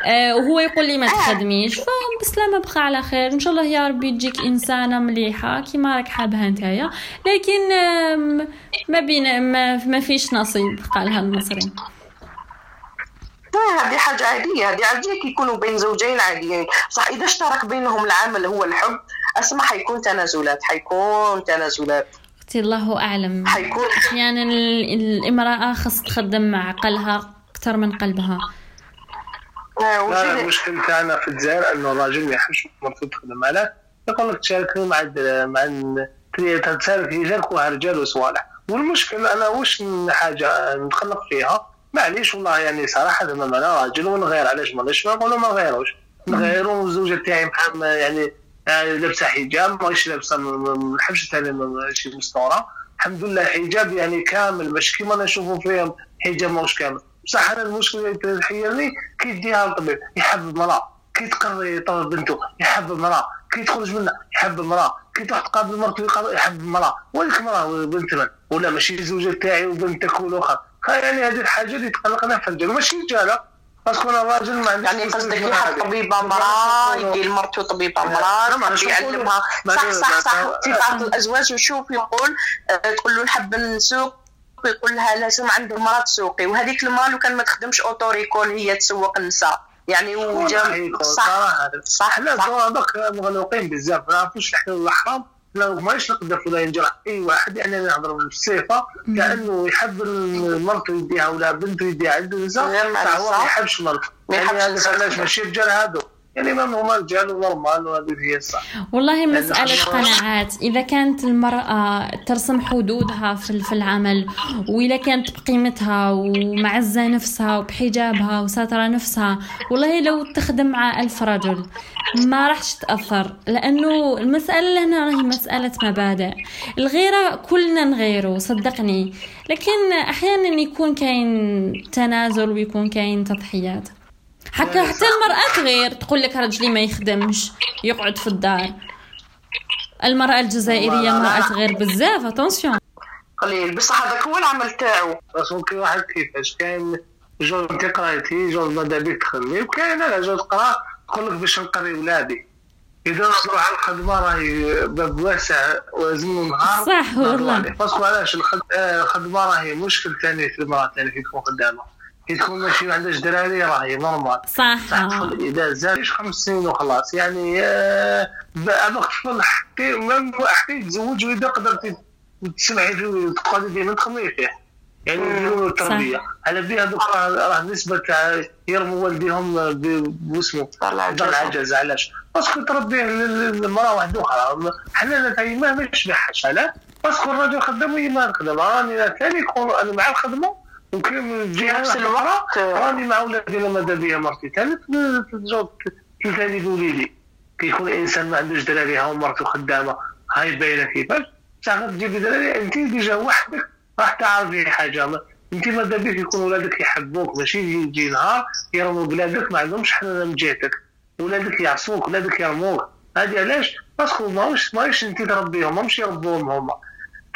آه وهو يقول لي ما تخدميش. فبسلامه بقى على خير. إن شاء الله يا ربي تجيك إنسانة مليحة. كيما راك حابها نتايا لكن ما بين ما, ما فيش نصيب قالها المصري لا، هذه حاجة عادية هذه عادية كي يكونوا بين زوجين عاديين. صح إذا اشترك بينهم العمل هو الحب أسمع حيكون تنازلات حيكون تنازلات. أختي الله أعلم. حيكون. أحيانا ال- الامرأة خص تخدم مع عقلها أكثر من قلبها. آه، لا المشكل تاعنا في الجزائر انه الراجل ما يحبش مرته تخدم عليه يقول لك تشاركني مع مع تشارك يشاركوها رجال وصوالح. والمشكل أنا وش من حاجة نتخلق فيها؟ معليش والله يعني صراحة زعما أنا راجل ونغير علاش ما ما نقولوا ما نغيروش. نغيروا الزوجه تاعي محم- يعني يعني لابسة حجاب ماهيش لابسة ما- نحبش شي مستوره الحمد لله حجاب يعني كامل مش كيما نشوفوا فيهم حجاب ماهوش كامل. بصح أنا المشكلة اللي تحيرني كي يديها الطبيب يحب المرأة. كي تقرر يطلب بنته يحب المرأة. كي تخرج منها يحب المرأة. كي تروح تقابل مرته يحب المرأة. وهذيك المراه بنت من؟ ولا ماشي زوجة تاعي وبنتك والآخر. يعني هذه الحاجة اللي تقلقنا في الرجال ماشي رجالة. parce que أنا راجل ما عنديش يعني قصدك يحب هذه. طبيبة مرأة يدي لمرته لا، يحب نشوف يعلمها. صح صح صح في بعض الأزواج يشوف يقول آه، تقول له نحب نسوق يقول لها لازم عند المرأة تسوقي وهذيك المرأة لو كان ما تخدمش auto-école هي تسوق النساء. يعني وجا والله صح صراحة. صح حنا صح. هذاك مغلوقين بزاف. ما نعرفوش الحلال الحرام لا ماش نقدر ولا ينجرح أي واحد يعني أنا نهضر بالصفه كأنه يحب مرته يديها ولا بنته يديها عند النساء لا، ما. ما يحبش مرته ما يعني هذا. علاش ماشي رجال هادو يعني ما هما رجال و normal وهذه هي الصح. والله مسألة خلاص. قناعات. إذا كانت المرأة ترسم حدودها في في العمل وإذا كانت بقيمتها ومعزة نفسها وبحجابها وساترة نفسها والله لو تخدم مع ألف رجل ما راحش تأثر لأنه المسألة هنا راهي مسألة مبادئ. الغيرة كلنا نغيره صدقني. لكن أحيانا يكون كاين تنازل ويكون كاين تضحيات. حتى حتى المرأة تغير تقول لك رجلي ما يخدمش يقعد في الدار. المرأة الجزائرية امرأة تغير بزاف attention قليل. بصح هذاك هو العمل تاعو. بس كل واحد كيفاش كاين جوج انت قرايتي جوج ماذا بيك تخدمي وكاين أنا جوج تقرا تقول لك باش نقري ولادي. إذا نروح على الخدمة راهي باب واسع ولازم نهار صح والله. parce que علاش آه، الخدمة راهي مشكل ثاني في المرأة ثاني كي تكون خدامة؟ كي تكون ماشي ما عندهاش دراري راهي normal. صح. صح إذا زادش خمس سنين وخلاص يعني آه، هذاك الطفل ما حتى يتزوج وإذا قدرتي تسمعي فيه وتقعدي ديما تخمي فيه. يعني التربية. على بها هذوك راه نسبة تاع يرموا والديهم باسمه طلع دار عجز علاش؟ باسكو تربيه المراه واحدة أخرى حنا ما ما يشبعهاش علاه باسكو الراجل خدام وهي ما خدام راني ثاني يكون أنا مع الخدمة نفس واحدة الوقت، أخرى، راني مع ولادي لما ماذا بيا مرتي. ثالث تزوج ثاني وليدي. كي يكون الانسان ما عندوش دراري ها مرته خدامة. هاي باينة كيفاش بصح تجيبي دراري أنت déjà وحدك راح تعرفي حاجة. ما- أنت ماذا بيك؟ يكون ولادك يحبوك. ماشي؟ يجي نهار يرموا بلادك ما عندهمش حنان من جهتك. ولادك يعصوك ولادك يرموك. هذه علاش؟ parce que ماهوش ماهوش أنت تربيهم ماهوش يربوهم هما.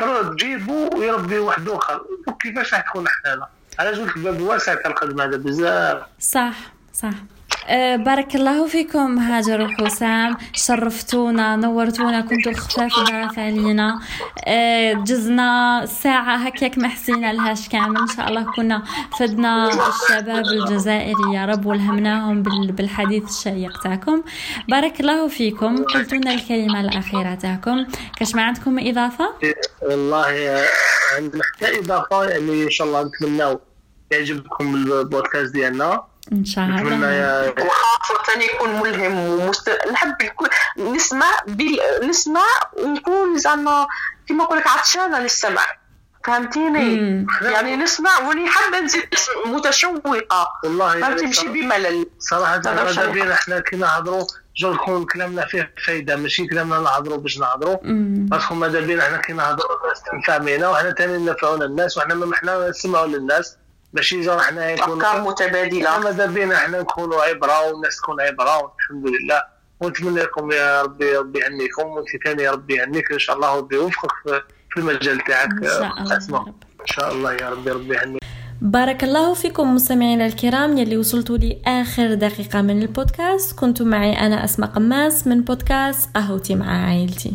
ترى تجيبوا ويربي واحد آخر. كيفاش راح تكون حنانه علاش قلت باب واسع الخدمة هذا بزاف. صح صح. بارك الله فيكم هاجر وحسام شرفتونا نورتونا كنتوا خفاف ظرف علينا. أه جزنا ساعة هكاك ما حسينا لهاش كامل. إن شاء الله كنا فدنا الشباب الجزائري يا رب والهمناهم بال- بالحديث الشيق تاعكم. بارك الله فيكم. قلتونا الكلمة الأخيرة تاعكم. كاش ما عندكم إضافة؟ والله عندنا حتى إضافة يعني إن شاء الله نتمناو يعجبكم البودكاست ديالنا. إن شاء نتمنى الله يا وخاصة يكون ملهم ومست... نحب الكل نسمع بال... نسمع ونكون زعما كيما نقول لك عطشانة للسمع. فهمتيني. يعني نسمع وني حابة نزيد متشوقة. والله ما تمشي صراحة- بملل. صراحة هذا. بينا إحنا كي نهضروا جو يكون كلامنا فيه فايدة ماشي كلامنا نهضروا باش نهضروا. parce que ماذا بينا إحنا كي نهضروا الناس تنفع بينا وحنا تاني ننفعونا الناس وحنا ما إحنا نسمعوا للناس. ماشي جو إحنا نكونوا أفكار متبادلة. ماذا بينا إحنا نكونوا عبرة والناس تكون عبرة والحمد لله. ونتمنى لكم يا ربي ربي يهنيكم وانت ثاني ربي يهنيك إن شاء الله وربي يوفقك في في المجال تاعك. إن شاء الله يا أسماء. رب. إن شاء الله يا ربي ربي يهنيك بارك الله فيكم مستمعينا الكرام يلي وصلتوا لآخر دقيقة من البودكاست. كنت معي أنا أسماء قماس من بودكاست قهوتي مع عائلتي.